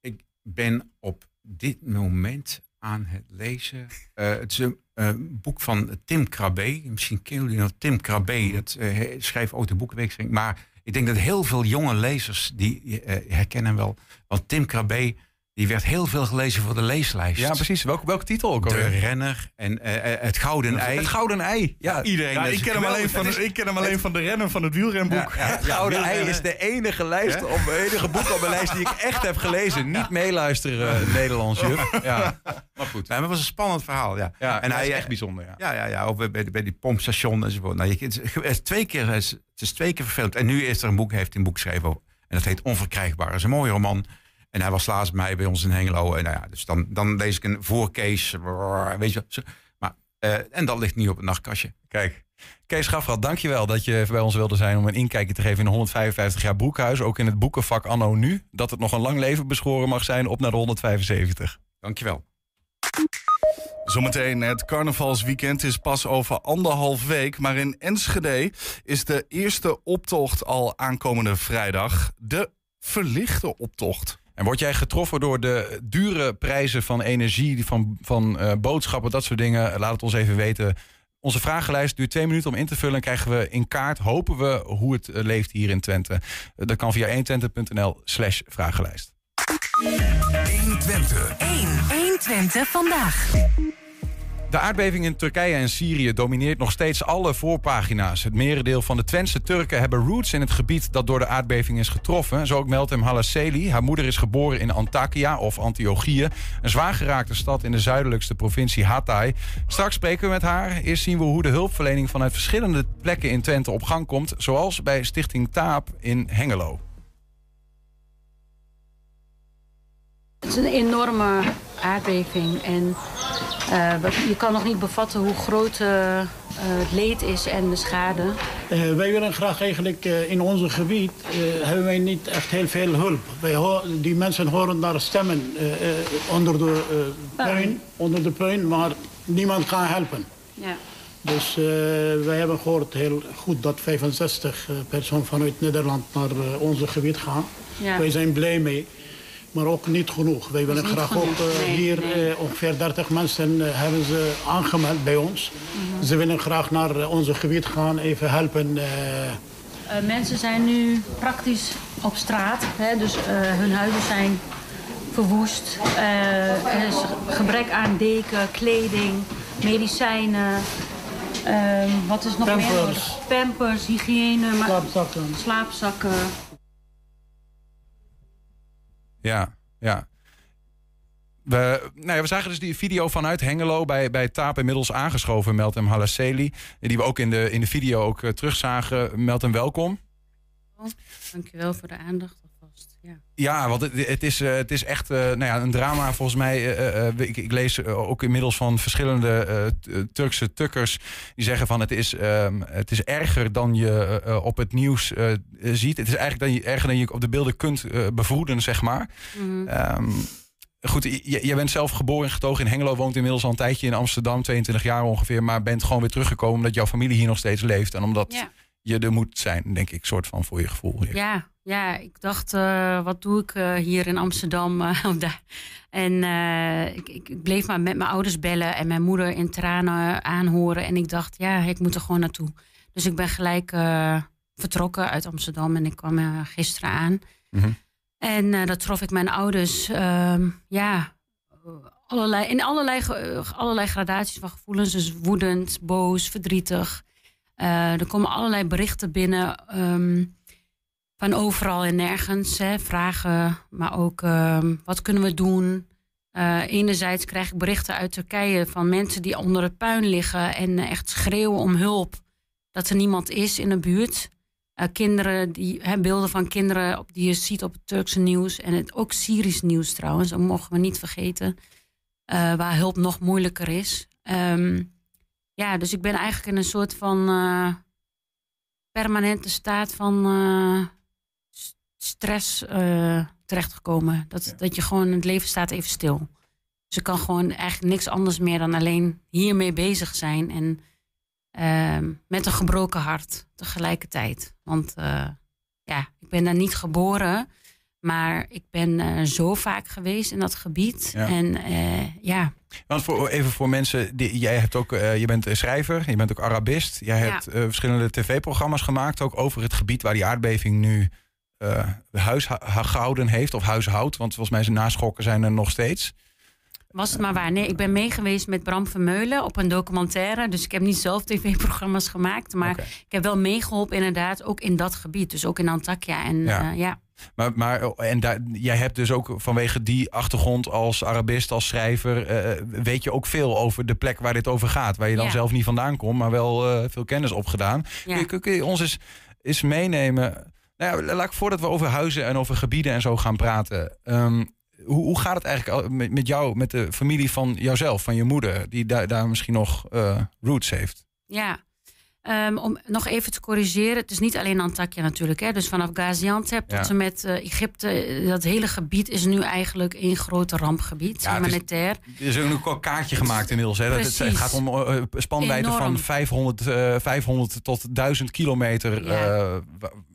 Ik ben op dit moment aan het lezen. Eh, het is een boek van Tim Krabbe. Misschien kennen jullie nog Tim Krabbe. Dat eh, schrijft ook de boekenweek. Maar ik denk dat heel veel jonge lezers die eh, herkennen wel. Want Tim Krabbe die werd heel veel gelezen voor de leeslijst.
Ja, precies. Welke, welke titel ook
De
alweer?
renner en eh, eh, het gouden ei.
Het Gouden Ei. Ja,
Iedereen
Ja, ik ken hem alleen van, ik ken hem alleen van de rennen van het wielrenboek.
Ja, het Gouden Ei is de enige, lijst op, enige boek op mijn lijst die ik echt heb gelezen. Niet meeluisteren, eh, Nederlands juf. Ja,
Maar goed, maar het was een spannend verhaal. Ja.
ja
en hij
is echt bijzonder. Ja.
Ja, ja, ja. Ook bij, bij, bij die pompstation enzovoort. Nou, je, het, is, twee keer, het, is, twee keer verfilmd. En nu is er een boek, heeft hij een boek geschreven. En dat heet Onverkrijgbaar. Dat is een mooie roman. En hij was laatst bij mij bij ons in Hengelo. En nou ja, dus dan, dan lees ik een voorkees. Weet je, zo. maar, eh, en dat ligt nu op het nachtkastje.
Kijk. Kees Schafrat, dankjewel dat je bij ons wilde zijn om een inkijkje te geven in de 155 jaar Broekhuis. Ook in het boekenvak Anno Nu. Dat het nog een lang leven beschoren mag zijn op naar de 175.
Dankjewel.
Zometeen, het carnavalsweekend is pas over anderhalf week. Maar in Enschede is de eerste optocht al aankomende vrijdag. De verlichte optocht.
En word jij getroffen door de dure prijzen van energie, van, van uh, boodschappen, dat soort dingen? Laat het ons even weten. Onze vragenlijst duurt twee minuten om in te vullen. En krijgen we in kaart, hopen we, hoe het uh, leeft hier in Twente. Uh, dat kan via 120.nl slash vragenlijst.
120. 1. 120 vandaag.
De aardbeving in Turkije en Syrië domineert nog steeds alle voorpagina's. Het merendeel van de Twentse Turken hebben roots in het gebied dat door de aardbeving is getroffen. Zo ook meldt hem Halaseli. Haar moeder is geboren in Antakya of Antiochië, een zwaar geraakte stad in de zuidelijkste provincie Hatay. Straks spreken we met haar. Eerst zien we hoe de hulpverlening vanuit verschillende plekken in Twente op gang komt, zoals bij Stichting Taap in Hengelo.
Het is een enorme aardbeving en uh, je kan nog niet bevatten hoe groot uh, het leed is en de schade.
Uh, wij willen graag eigenlijk in ons gebied hebben wij niet echt heel veel hulp. Wij die mensen horen daar stemmen onder de puin, onder de puin, maar niemand kan helpen.
Ja.
Dus wij hebben gehoord heel goed dat 65 personen vanuit Nederland naar ons gebied gaan.
Ja.
Wij zijn blij mee. Maar ook niet genoeg. Wij willen graag
genoeg.
ook uh,
Nee,
hier
nee.
uh, ongeveer 30 mensen uh, hebben ze aangemeld bij ons.
Mhm.
Ze willen graag naar onze gebied gaan, even helpen.
mensen zijn nu praktisch op straat, hè, dus hun huizen zijn verwoest. Er is gebrek aan deken, kleding, medicijnen. Wat is nog meer
Pampers.
hygiëne,
slaapzakken.
Ja, ja. We, nou ja, we zagen dus die video vanuit Hengelo bij, bij Taap inmiddels aangeschoven, meldt hem Halaseli. Die we ook in de, in de video ook uh, terugzagen, meldt hem welkom.
Dankjewel voor de aandacht. Ja.
Ja, want het, het, is, uh, het is echt uh, nou ja, een drama volgens mij. Uh, ik, ik, lees ook inmiddels van verschillende Turkse tukkers die zeggen van het is, um, het is erger dan je op het nieuws ziet. Het is eigenlijk dan je, erger dan je op de beelden kunt bevroeden, zeg maar.
Mhm.
Um, Goed, jij bent zelf geboren en getogen in Hengelo, woont inmiddels al een tijdje in Amsterdam, 22 jaar ongeveer, maar bent gewoon weer teruggekomen omdat jouw familie hier nog steeds leeft en omdat
Ja.
Je er moet zijn, denk ik, soort van voor je gevoel.
Ja, ja, ik dacht, uh, wat doe ik uh, hier in Amsterdam? Uh, en uh, ik, ik, bleef maar met mijn ouders bellen en mijn moeder in tranen aanhoren. En ik dacht, ja, ik moet er gewoon naartoe. Dus ik ben gelijk vertrokken uit Amsterdam en ik kwam gisteren aan.
Mm -hmm.
En dat trof ik mijn ouders, uh, ja, allerlei, in allerlei, allerlei gradaties van gevoelens. Dus woedend, boos, verdrietig. Uh, er komen allerlei berichten binnen um, van overal en nergens. Hè, vragen, maar ook um, wat kunnen we doen? Uh, enerzijds krijg ik berichten uit Turkije van mensen die onder het puin liggen en echt schreeuwen om hulp. Dat er niemand is in de buurt. Kinderen, die, hè, beelden van kinderen op, die je ziet op het Turkse nieuws. En het, ook Syrisch nieuws trouwens, dat mogen we niet vergeten. Waar hulp nog moeilijker is. Um, ja, dus ik ben eigenlijk in een soort van uh, permanente staat van uh, stress uh, terechtgekomen. Dat, ja. dat je gewoon, het leven staat even stil. Dus ik kan gewoon eigenlijk niks anders meer dan alleen hiermee bezig zijn. En uh, met een gebroken hart tegelijkertijd. Want ja, ik ben daar niet geboren. Maar ik ben zo vaak geweest in dat gebied.
Ja.
En ja.
Want voor, even voor mensen, die, jij hebt ook, uh, je bent schrijver, je bent ook Arabist. Jij
Ja.
hebt verschillende tv-programma's gemaakt, ook over het gebied waar die aardbeving nu huis gehouden heeft, of huishoudt. Want volgens mij zijn naschokken zijn er nog steeds.
Was het maar waar. Nee, ik ben meegeweest met Bram Vermeulen op een documentaire. Dus ik heb niet zelf tv-programma's gemaakt. Maar ik heb wel meegeholpen inderdaad, ook in dat gebied. Dus ook in Antakya. En
ja. Maar, maar en daar, jij hebt dus ook vanwege die achtergrond als Arabist, als schrijver, eh, weet je ook veel over de plek waar dit over gaat. Waar je dan
Ja.
zelf niet vandaan komt, maar wel eh, veel kennis opgedaan.
Ja.
Kun, je, kun je ons eens, eens meenemen? Nou ja, laat ik voordat we over huizen en over gebieden en zo gaan praten. ehm, hoe, hoe gaat het eigenlijk met, met jou, met de familie van jouzelf, van je moeder, die daar daar misschien nog eh, roots heeft?
Ja, Ehm, om nog even te corrigeren. Het is niet alleen Antakya natuurlijk. Hè? Dus vanaf Gaziantep
Ja.
tot en met eh, Egypte. eh, Dat hele gebied is nu eigenlijk één groot rampgebied.
Ja,
humanitair.
Er is ook een kaartje gemaakt inmiddels. Hè? Dat het, het
Precies.
gaat om eh, spanwijdte van 500, eh, 500 tot 1000 kilometer.
Ja.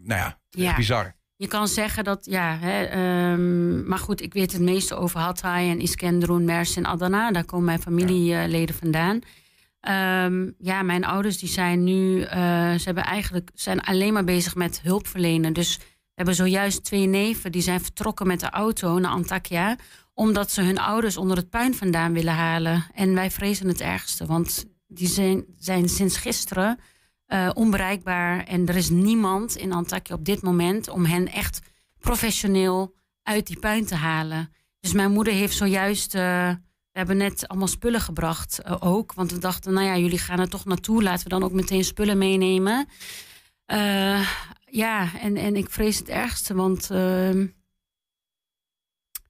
nou ja,
Ja.
bizar.
Je kan zeggen dat, ja, hè, ehm, maar goed, ik weet het meeste over Hatay en Iskenderun, Mers en Adana. Daar komen mijn familieleden vandaan. Ehm, ja, mijn ouders die zijn nu, eh, ze hebben eigenlijk, zijn alleen maar bezig met hulp verlenen. Dus we hebben zojuist twee neven die zijn vertrokken met de auto naar Antakya. Omdat ze hun ouders onder het puin vandaan willen halen. En wij vrezen het ergste, want die zijn, zijn sinds gisteren eh, onbereikbaar. En er is niemand in Antakya op dit moment om hen echt professioneel uit die puin te halen. Dus mijn moeder heeft zojuist. eh, hebben net allemaal spullen gebracht eh, ook. Want we dachten, nou ja, jullie gaan er toch naartoe. Laten we dan ook meteen spullen meenemen. Eh, ja, en, en ik vrees het ergste, want. ehm,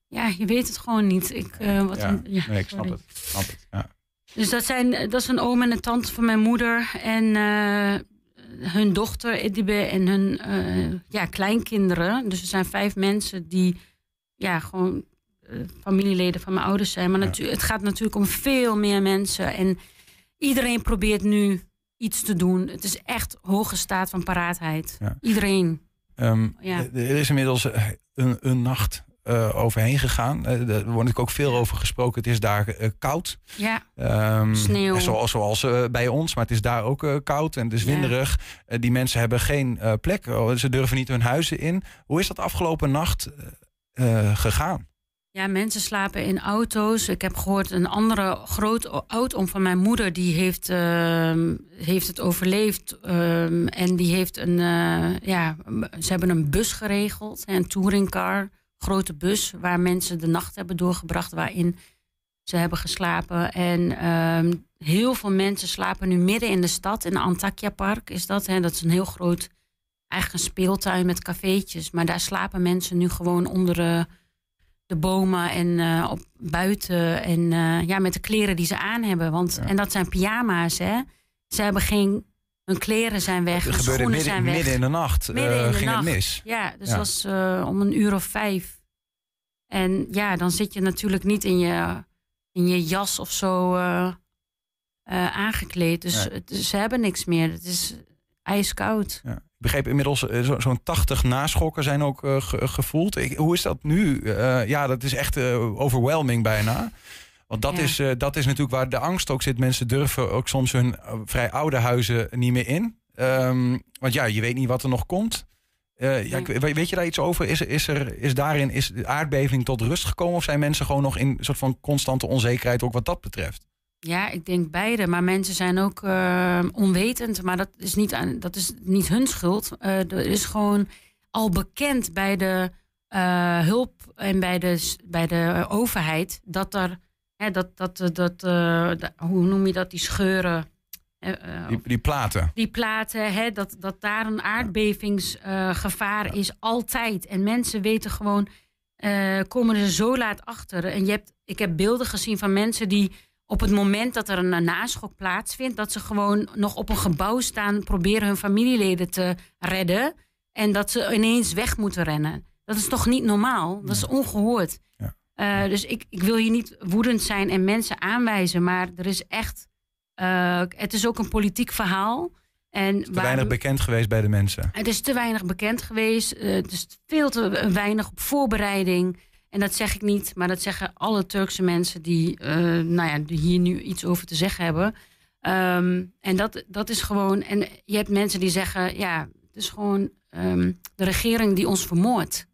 ja, je weet het gewoon niet. Ik, eh, wat
Ja,
een- ja,
nee, ik snap
sorry.
het. Snap het ja.
Dus dat, zijn, dat is een oom en een tante van mijn moeder. En hun dochter Edibe en hun ja, kleinkinderen. Dus er zijn vijf mensen die ja, gewoon familieleden van mijn ouders zijn. Maar natu- het gaat natuurlijk om veel meer mensen. En iedereen probeert nu iets te doen. Het is echt hoge staat van paraatheid.
Ja.
Iedereen.
Ehm,
Ja.
Er is inmiddels eh, een, een nacht eh, overheen gegaan. Eh, er wordt natuurlijk ook veel over gesproken. Het is daar eh, koud.
Ja,
Ehm,
Sneeuw.
Zoals, zoals eh, bij ons, maar het is daar ook eh, koud en het is
Ja.
winderig. Eh, die mensen hebben geen eh, plek. Oh, Ze durven niet hun huizen in. Hoe is dat afgelopen nacht eh, eh, gegaan?
Ja, mensen slapen in auto's. Ik heb gehoord een andere groot oud-om van mijn moeder... die heeft, ehm, heeft het overleefd. ehm, en die heeft een... eh, ja, ze hebben een bus geregeld. Een touringcar, grote bus... waar mensen de nacht hebben doorgebracht... waarin ze hebben geslapen. En ehm, heel veel mensen slapen nu midden in de stad. In Antakya Park is dat. Hè? Dat is een heel groot... Eigenlijk een speeltuin met cafeetjes. Maar daar slapen mensen nu gewoon onder de de bomen en eh, op buiten. En eh, ja, met de kleren die ze aan hebben. Want, En dat zijn pyjama's, hè. Ze hebben geen... Hun kleren zijn weg,
Het
schoenen
midden,
zijn weg.
midden in de nacht.
Midden
eh,
in de
ging
nacht.
het mis.
Ja, dus
Ja.
dat was om een uur of vijf. En ja, dan zit je natuurlijk niet in je, in je jas of zo aangekleed. Dus
Nee.
ze hebben niks meer. Het is ijskoud.
Ja. Ik begreep inmiddels eh, zo- zo'n 80 naschokken zijn ook eh, ge- gevoeld. Ik, hoe is dat nu? Eh, ja, dat is echt overwhelming bijna. Want dat,
Ja.
is, dat is natuurlijk waar de angst ook zit. Mensen durven ook soms hun vrij oude huizen niet meer in. Ehm, want ja, je weet niet wat er nog komt. Ja, weet je daar iets over? Is, is, er, is daarin is de aardbeving tot rust gekomen? Of zijn mensen gewoon nog in een soort van constante onzekerheid ook wat dat betreft?
Ja, ik denk beide. Maar mensen zijn ook eh, onwetend. Maar dat is niet, aan, dat is niet hun schuld. Eh, er is gewoon al bekend bij de eh, hulp en bij de, bij de overheid dat er. Hè, dat, dat, dat, hoe noem je dat? Die scheuren.
Die, die platen.
die platen, hè, dat, dat daar een aardbevingsgevaar is altijd. En mensen weten gewoon, komen er zo laat achter. En je hebt, ik heb beelden gezien van mensen die op het moment dat er een, naschok plaatsvindt, dat ze gewoon nog op een gebouw staan, proberen hun familieleden te redden. En dat ze ineens weg moeten rennen. Dat is toch niet normaal? Dat is ongehoord. Eh, dus ik, ik wil hier niet woedend zijn en mensen aanwijzen, maar er is echt. eh, het is ook een politiek verhaal. En
Te weinig bekend geweest bij de mensen.
het is te weinig bekend geweest. eh, het is veel te weinig op voorbereiding. En dat zeg ik niet, maar dat zeggen alle Turkse mensen die, eh, nou ja, die hier nu iets over te zeggen hebben. Ehm, en dat, dat is gewoon. En je hebt mensen die zeggen: ja, het is gewoon ehm, de regering die ons vermoordt.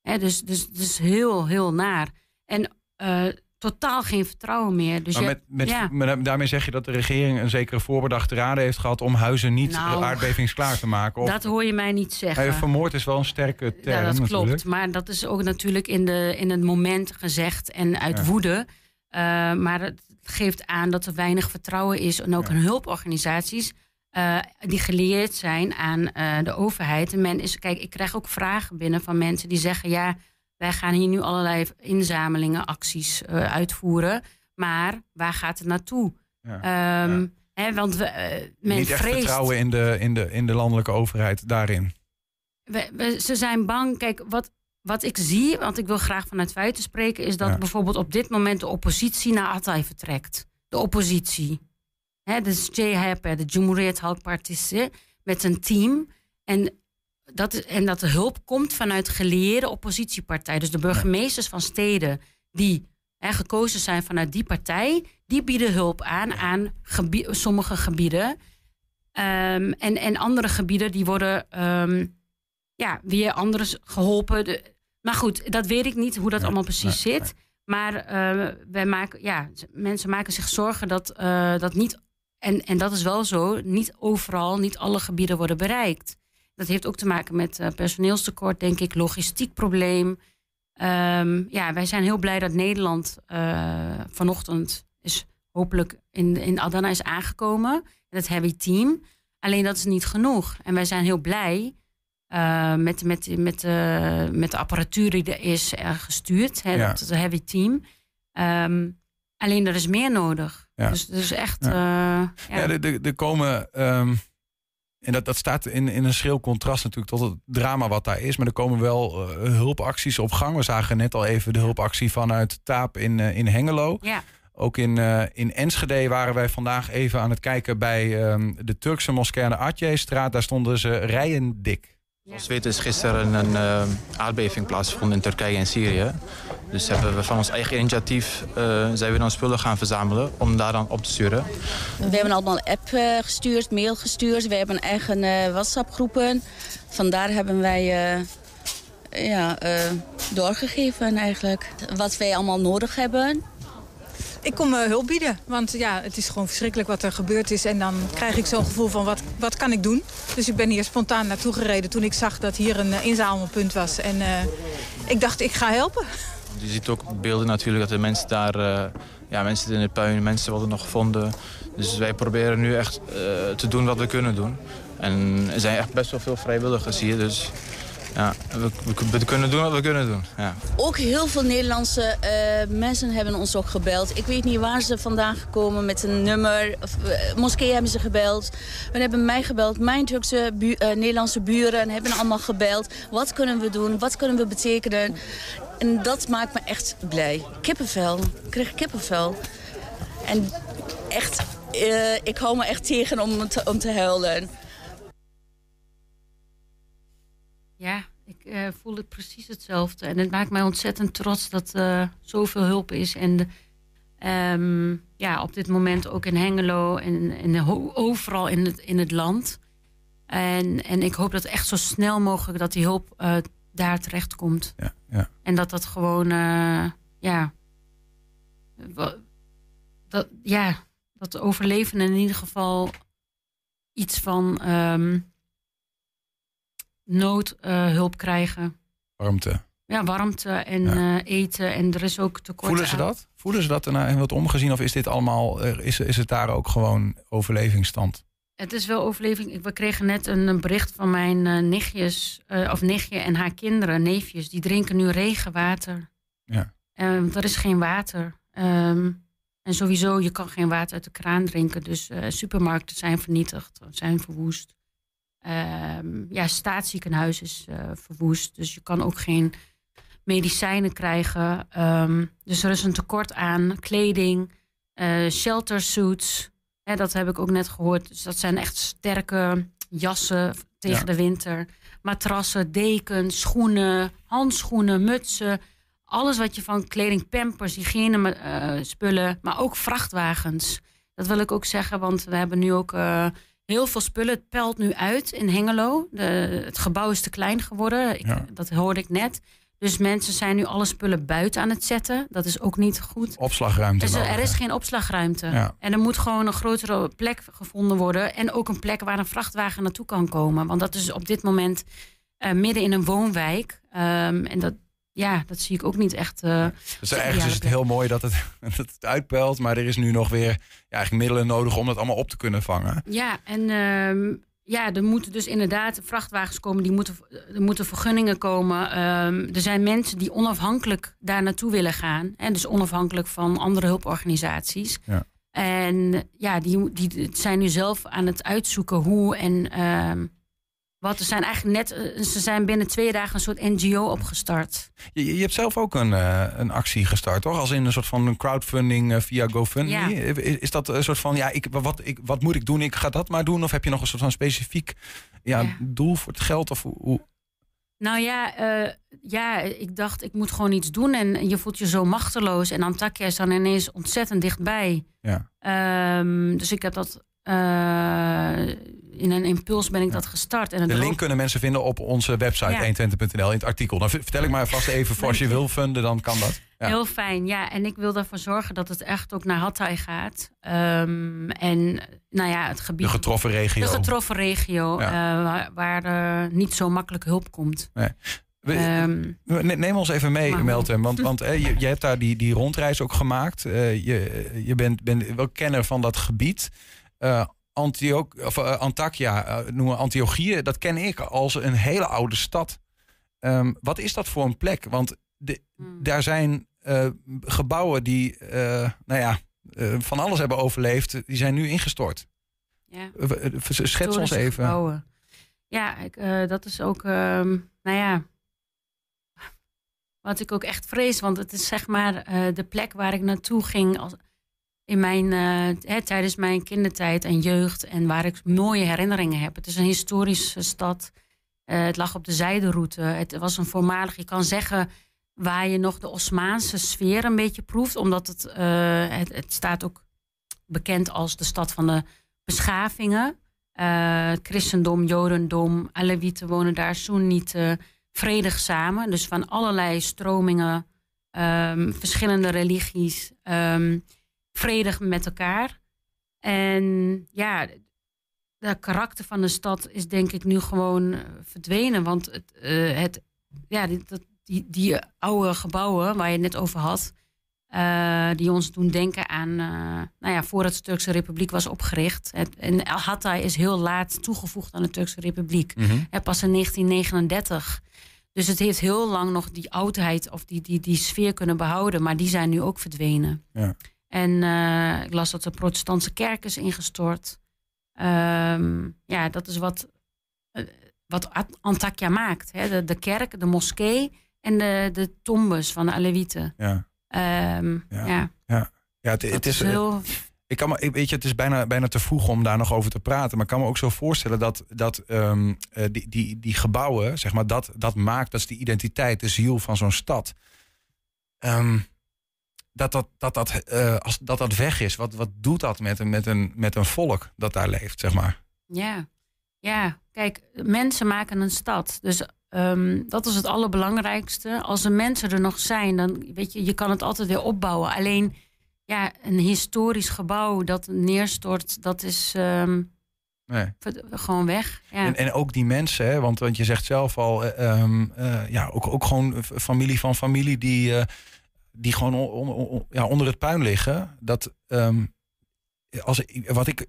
Hè, dus, dus, dus heel, heel naar. En eh, totaal geen vertrouwen meer. Dus
maar met, met,
ja.
met- daarmee zeg je dat de regering een zekere voorbedachte raden heeft gehad om huizen niet
Nou,
aardbevingsklaar te maken. Of,
dat hoor je mij niet zeggen.
Vermoord is wel een sterke term.
Ja, dat
natuurlijk.
klopt. Maar dat is ook natuurlijk in, de, in het moment gezegd en uit
Ja.
woede. Eh, maar het geeft aan dat er weinig vertrouwen is. En ook in hulporganisaties eh, die geleerd zijn aan eh, de overheid. En men is, kijk, ik krijg ook vragen binnen van mensen die zeggen: ja, wij gaan hier nu allerlei inzamelingen, acties eh, uitvoeren. Maar waar gaat het naartoe?
Ja.
Ehm, Hè, want we, eh, men
Niet echt
vreest.
vertrouwen in de, in, de, in de landelijke overheid daarin.
we, we- ze zijn bang. Kijk, wat, wat ik zie, want ik wil graag vanuit feiten spreken, is dat
Ja.
bijvoorbeeld op dit moment de oppositie naar Atay vertrekt. De oppositie. Hè, dus Jay Happer, de Cumhuriyet Halk Partisi, met een team. En dat, en dat de hulp komt vanuit gelieerde oppositiepartijen. Dus de burgemeesters van steden die hè, gekozen zijn vanuit die partij, die bieden hulp aan aan sommige gebieden. Ehm, en, en andere gebieden die worden ehm, ja, weer anders geholpen. De- maar goed, dat weet ik niet hoe dat allemaal precies
nee,
zit. Maar eh, wij maken, ja, mensen maken zich zorgen dat, eh, dat niet, en, en dat is wel zo, niet overal, niet alle gebieden worden bereikt. Dat heeft ook te maken met eh, personeelstekort, denk ik, logistiek probleem. Ehm, ja, wij zijn heel blij dat Nederland eh, vanochtend is hopelijk in, in Adana is aangekomen. Het heavy team. Alleen dat is niet genoeg. En wij zijn heel blij eh, met, met, met, de met de apparatuur die er is gestuurd. Hè,
Ja.
dat, het heavy team. Ehm, alleen er is meer nodig.
Ja.
Dus, dus echt...
Ja.
ja.
Er komen. ehm, en dat, dat staat in, in een schril contrast natuurlijk tot het drama wat daar is. Maar er komen wel eh, hulpacties op gang. We zagen net al even de hulpactie vanuit Taap in, eh, in Hengelo.
ja.
Ook in, eh, in Enschede waren wij vandaag even aan het kijken bij ehm, de Turkse moskee aan de Atje-straat. Daar stonden ze rijen dik.
Zoals we weten is gisteren een eh, aardbeving plaatsgevonden in Turkije en Syrië. Dus hebben we van ons eigen initiatief eh, zijn we dan spullen gaan verzamelen om daar dan op te sturen.
We hebben allemaal app eh, gestuurd, mail gestuurd. We hebben eigen eh, WhatsApp-groepen. Vandaar hebben wij ja, doorgegeven eigenlijk. Wat wij allemaal nodig hebben.
Ik kom eh, hulp bieden, want ja, het is gewoon verschrikkelijk wat er gebeurd is. En dan krijg ik zo'n gevoel van wat, wat kan ik doen? Dus ik ben hier spontaan naartoe gereden toen ik zag dat hier een eh, inzamelpunt was. En eh, ik dacht, ik ga helpen.
Je ziet ook beelden natuurlijk dat de mensen daar, ja, mensen in de puin, mensen worden nog gevonden. Dus wij proberen nu echt te doen wat we kunnen doen. En er zijn echt best wel veel vrijwilligers hier, dus ja, we, kunnen doen wat we kunnen doen. Ja.
Ook heel veel Nederlandse eh, mensen hebben ons ook gebeld. Ik weet niet waar ze vandaan gekomen met een nummer. Of, eh, moskee hebben ze gebeld. We hebben mij gebeld. Mijn Turkse bu- eh, Nederlandse buren hebben allemaal gebeld. Wat kunnen we doen? Wat kunnen we betekenen? En dat maakt me echt blij. Kippenvel. Ik krijg kippenvel. En echt, ik hou me echt tegen om te, om te huilen.
Ja, ik eh, voel het precies hetzelfde. En het maakt mij ontzettend trots dat er zoveel hulp is. En de, ehm, ja, op dit moment ook in Hengelo en, overal in het, in het land. En, en ik hoop dat echt zo snel mogelijk dat die hulp eh, daar terecht komt.
Ja, ja.
En dat dat gewoon, eh, ja, dat, ja, dat de overlevenden in ieder geval iets van ehm, noodhulp krijgen.
Warmte.
Ja, warmte en
Ja.
eh, eten. En er is ook tekort
Voelen ze
aan-
dat? Voelen ze dat erna en wat omgezien? Of is dit allemaal, eh, is, is het daar ook gewoon overlevingsstand?
Het is wel overleving. We kregen net een, een bericht van mijn eh, nichtjes, eh, of nichtje en haar kinderen, neefjes. Die drinken nu regenwater.
Ja.
Ehm, er is geen water. Ehm, en sowieso, je kan geen water uit de kraan drinken. Dus eh, supermarkten zijn vernietigd, zijn verwoest. Ehm, ja, staatsziekenhuis is eh, verwoest. Dus je kan ook geen medicijnen krijgen. Ehm, dus er is een tekort aan kleding, eh shelter suits. Hè, dat heb ik ook net gehoord. Dus dat zijn echt sterke jassen tegen
Ja.
de winter. Matrassen, dekens, schoenen, handschoenen, mutsen. Alles wat je van kleding, pampers, hygiëne eh, spullen, maar ook vrachtwagens. Dat wil ik ook zeggen, want we hebben nu ook heel veel spullen. Het pelt nu uit in Hengelo. De, het gebouw is te klein geworden. Ik,
Ja.
Dat hoorde ik net. Dus mensen zijn nu alle spullen buiten aan het zetten. Dat is ook niet goed.
Opslagruimte.
Dus er,
nodig,
er is geen opslagruimte.
Ja.
En er moet gewoon een grotere plek gevonden worden. En ook een plek waar een vrachtwagen naartoe kan komen. Want dat is op dit moment eh, midden in een woonwijk. Ehm, en dat, ja, dat zie ik ook niet echt. eh,
Dus ergens is het heel mooi dat het, dat het uitpelt. Maar er is nu nog weer ja, eigenlijk middelen nodig om dat allemaal op te kunnen vangen.
Ja, en ehm, ja, er moeten dus inderdaad vrachtwagens komen, die moeten, er moeten vergunningen komen. Ehm, er zijn mensen die onafhankelijk daar naartoe willen gaan. En dus onafhankelijk van andere hulporganisaties.
Ja.
En ja, die, die zijn nu zelf aan het uitzoeken hoe en ehm, wat. Er zijn eigenlijk net, eh, ze zijn binnen twee dagen een soort NGO opgestart.
Je, je hebt zelf ook een, eh, een actie gestart, toch? Als in een soort van een crowdfunding eh, via GoFundMe.
Ja.
Is, is dat een soort van, ja, ik, wat, ik, wat moet ik doen? Ik ga dat maar doen. Of heb je nog een soort van specifiek ja,
Ja.
doel voor het geld? Of hoe,
Nou ja, ja, ik dacht ik moet gewoon iets doen. En je voelt je zo machteloos. En Antakya is dan ineens ontzettend dichtbij.
Ja.
Ehm, dus ik heb dat in een impuls ben ik dat gestart. En
De link kunnen mensen vinden op onze website
Ja.
120.nl in het artikel. Dan vertel ik maar vast even voor als je wil funden, dan kan dat. Ja.
Heel fijn, ja. En ik wil ervoor zorgen dat het echt ook naar Hatay gaat. Ehm, en nou ja, het gebied.
De getroffen regio.
De getroffen regio, eh, waar, waar niet zo makkelijk hulp komt.
Nee. We-
Ehm,
Ne- Neem ons even mee,
Maar-
Meltem. Want, want eh, je, je hebt daar die, die rondreis ook gemaakt. Eh, je je bent, bent wel kenner van dat gebied. Eh Antioch, of, eh, Antakya, eh, noemen Antiochië, dat ken ik als een hele oude stad. Ehm, wat is dat voor een plek? Want de,
Hmm.
daar zijn eh, gebouwen die nou ja, van alles hebben overleefd, die zijn nu ingestort.
Ja.
Schets ons even.
gebouwen. Ja, ik, dat is ook, ehm, nou ja, wat ik ook echt vrees. Want het is zeg maar de plek waar ik naartoe ging als, in mijn, eh, hè, tijdens mijn kindertijd en jeugd. En waar ik mooie herinneringen heb. Het is een historische stad. Eh, het lag op de zijderoute. Het was een voormalig, je kan zeggen, waar je nog de Osmaanse sfeer een beetje proeft. Omdat het, eh, het, staat ook bekend als de stad van de beschavingen. Christendom, jodendom, Alewieten wonen daar, Soenieten, vredig samen. Dus van allerlei stromingen, ehm, verschillende religies, ehm, vredig met elkaar. En ja, de karakter van de stad is denk ik nu gewoon eh, verdwenen. Want het, eh, het, ja, die, dat, die, die oude gebouwen waar je het net over had... eh, die ons doen denken aan, nou ja, voordat de Turkse Republiek was opgericht. Het, en El Hatay is heel laat toegevoegd aan de Turkse Republiek.
Mhm.
Pas in 1939. Dus het heeft heel lang nog die oudheid of die, die, die sfeer kunnen behouden. Maar die zijn nu ook verdwenen.
Ja.
En eh, ik las dat de protestantse kerk is ingestort. Ehm, ja, dat is wat, eh, wat At- Antakya maakt. Hè? De, de kerk, de moskee en de, de tombes van de Alewieten.
Ja.
Ehm,
Ja.
ja.
Ja, ja het,
is
is, eh,
heel...
Ik kan me, weet je, het is bijna, bijna te vroeg om daar nog over te praten. Maar ik kan me ook zo voorstellen dat, dat ehm, eh, die, die, die gebouwen, zeg maar, dat, dat maakt, dat is die identiteit, de ziel van zo'n stad. Ehm, dat dat, dat, dat, eh, als, dat dat weg is, wat, wat doet dat met een, met, een, met een volk dat daar leeft, zeg maar?
Ja, ja. Kijk, mensen maken een stad. Dus ehm, dat is het allerbelangrijkste. Als de mensen er nog zijn, dan weet je, je kan het altijd weer opbouwen. Alleen, ja, een historisch gebouw dat neerstort, dat is ehm,
Nee.
gewoon weg. Ja.
En, en ook die mensen, hè, want, want je zegt zelf al, eh, ehm, eh, ja, ook, ook gewoon familie van familie die, die gewoon on- on- on- ja, onder het puin liggen. Dat, ehm, als, wat, ik,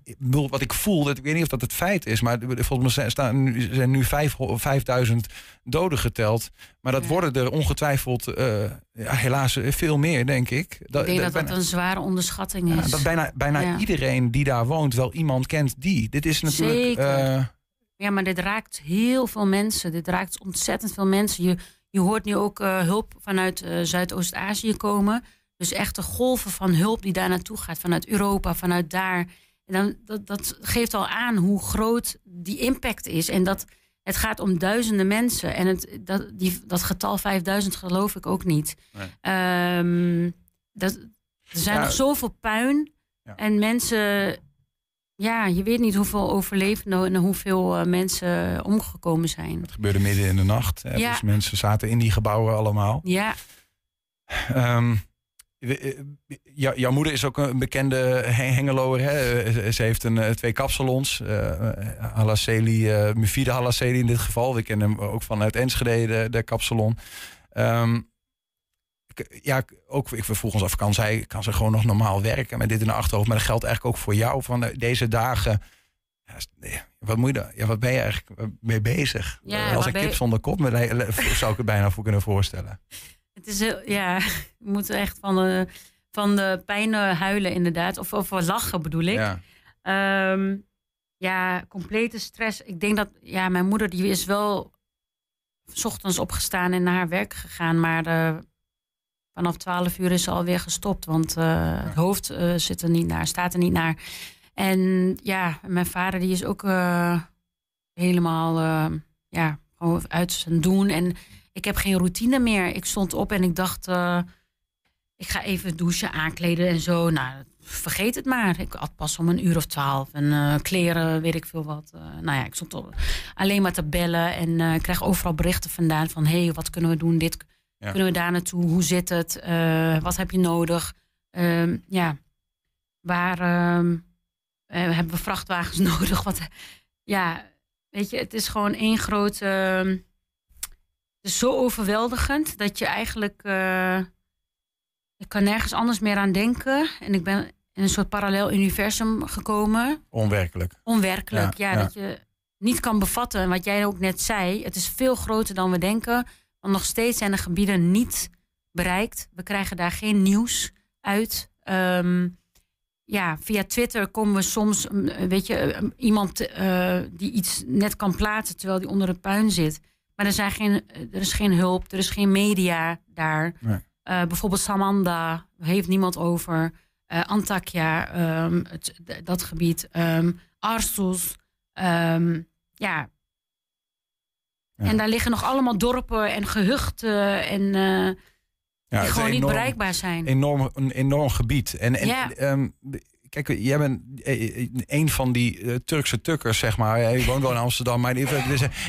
wat ik voel, dat, ik weet niet of dat het feit is, maar volgens mij staan, nu- zijn nu vijf, 5000 doden geteld. Maar dat worden er ongetwijfeld eh, ja, helaas veel meer, denk ik.
ik denk dat dat
bijna-
een zware onderschatting
ja,
is.
dat bijna, bijna iedereen die daar woont wel iemand kent die. Dit is natuurlijk...
Zeker.
eh,
Ja, maar dit raakt heel veel mensen. Dit raakt ontzettend veel mensen. Je, je hoort nu ook eh, hulp vanuit eh, Zuidoost-Azië komen. Dus echte golven van hulp die daar naartoe gaat. Vanuit Europa, vanuit daar. En dan, dat, dat geeft al aan hoe groot die impact is. En dat het gaat om duizenden mensen. En het, dat, die, dat getal 5000 geloof ik ook niet.
Nee.
Ehm, dat, er zijn
Ja.
nog zoveel puin. En mensen ja, je weet niet hoeveel overlevenden en hoeveel eh, mensen omgekomen zijn.
Het gebeurde midden in de nacht. Hè?
Ja.
Dus mensen zaten in die gebouwen allemaal.
Ja,
Ehm, we- eh, jou- jouw moeder is ook een bekende He- Hengeloer. Hè? Eh, Ze heeft een, eh, twee kapsalons. eh Halaseli, eh Mufide Halaseli in dit geval. We kennen hem ook vanuit Enschede, de, de kapsalon. K- ja, ook ik vroeg ons af, kan zij kan ze gewoon nog normaal werken met dit in de achterhoofd? Maar dat geldt eigenlijk ook voor jou van eh, deze dagen. Ja, wat moet je daar? Ja, wat ben je eigenlijk eh, mee bezig?
Ja,
Eh, Als een
ben
kip zonder kop, zou ik het bijna voor kunnen voorstellen.
Het is heel, ja, je moet echt van de, van de pijn eh, huilen inderdaad. Of, of lachen bedoel ik.
Ja.
Ehm, ja, complete stress. Ik denk dat, ja, mijn moeder die is wel 's ochtends opgestaan en naar haar werk gegaan. Maar eh, vanaf 12 uur is ze alweer gestopt. Want eh, het hoofd eh, zit er niet naar, staat er niet naar. En ja, mijn vader die is ook eh, helemaal ja, uit zijn doen. En ik heb geen routine meer. Ik stond op en ik dacht, ik ga even douchen, aankleden en zo. Nou, vergeet het maar. Ik had pas om een uur of twaalf. En kleren, weet ik veel wat. Nou ja, ik stond alleen maar te bellen. En ik krijg overal berichten vandaan van... hé, hey, wat kunnen we doen? Dit
Ja.
kunnen we daar naartoe? Hoe zit het? Eh, wat heb je nodig? Ehm, ja, waar ehm, eh, hebben we vrachtwagens nodig? Wat, ja, weet je, het is gewoon één grote... ehm, het is zo overweldigend dat je eigenlijk... eh, ik kan nergens anders meer aan denken. En ik ben in een soort parallel universum gekomen.
Onwerkelijk.
Onwerkelijk, ja,
Ja, ja.
Dat je niet kan bevatten. En wat jij ook net zei, het is veel groter dan we denken. Want nog steeds zijn de gebieden niet bereikt. We krijgen daar geen nieuws uit. Ehm, ja, via Twitter komen we soms, mm, weet je, eh, iemand eh, die iets net kan plaatsen terwijl die onder de puin zit. Maar er, zijn geen, er is geen hulp, er is geen media daar.
Nee.
Eh, bijvoorbeeld Samanda heeft niemand over. Eh, Antakya, ehm, het, dat gebied. ehm Arsus. ja. En daar liggen nog allemaal dorpen en gehuchten en eh, die gewoon niet
enorm-
bereikbaar zijn.
Enorm, een enorm gebied. En, en
Ja.
Kijk, jij bent eh, eh, een van die eh, Turkse tukkers, zeg maar. Je woont wel in Amsterdam, maar dus,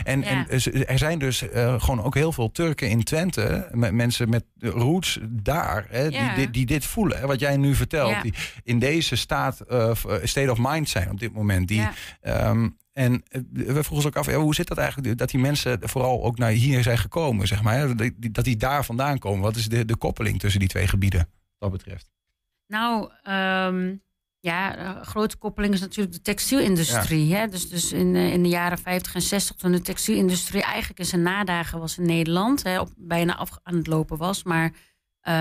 en,
Ja.
en er zijn dus eh, gewoon ook heel veel Turken in Twente, met mensen met roots daar, hè,
Ja.
die, dit- die dit voelen. Hè, wat jij nu vertelt,
Ja.
die in deze staat, eh, of, eh, state of mind zijn op dit moment. Die, ehm, en eh, we vroegen ons ook af, ja, hoe zit dat eigenlijk, dat die mensen vooral ook naar hier zijn gekomen, zeg maar. Hè, dat die- dat die daar vandaan komen. Wat is de, de koppeling tussen die twee gebieden, wat dat betreft?
Nou, ehm, ja, een grote koppeling is natuurlijk de textielindustrie. Hè? Dus, dus in, eh, in de jaren 50 en 60, toen de textielindustrie eigenlijk in zijn nadagen was in Nederland, hè, op, bijna af aan het lopen was. Maar eh,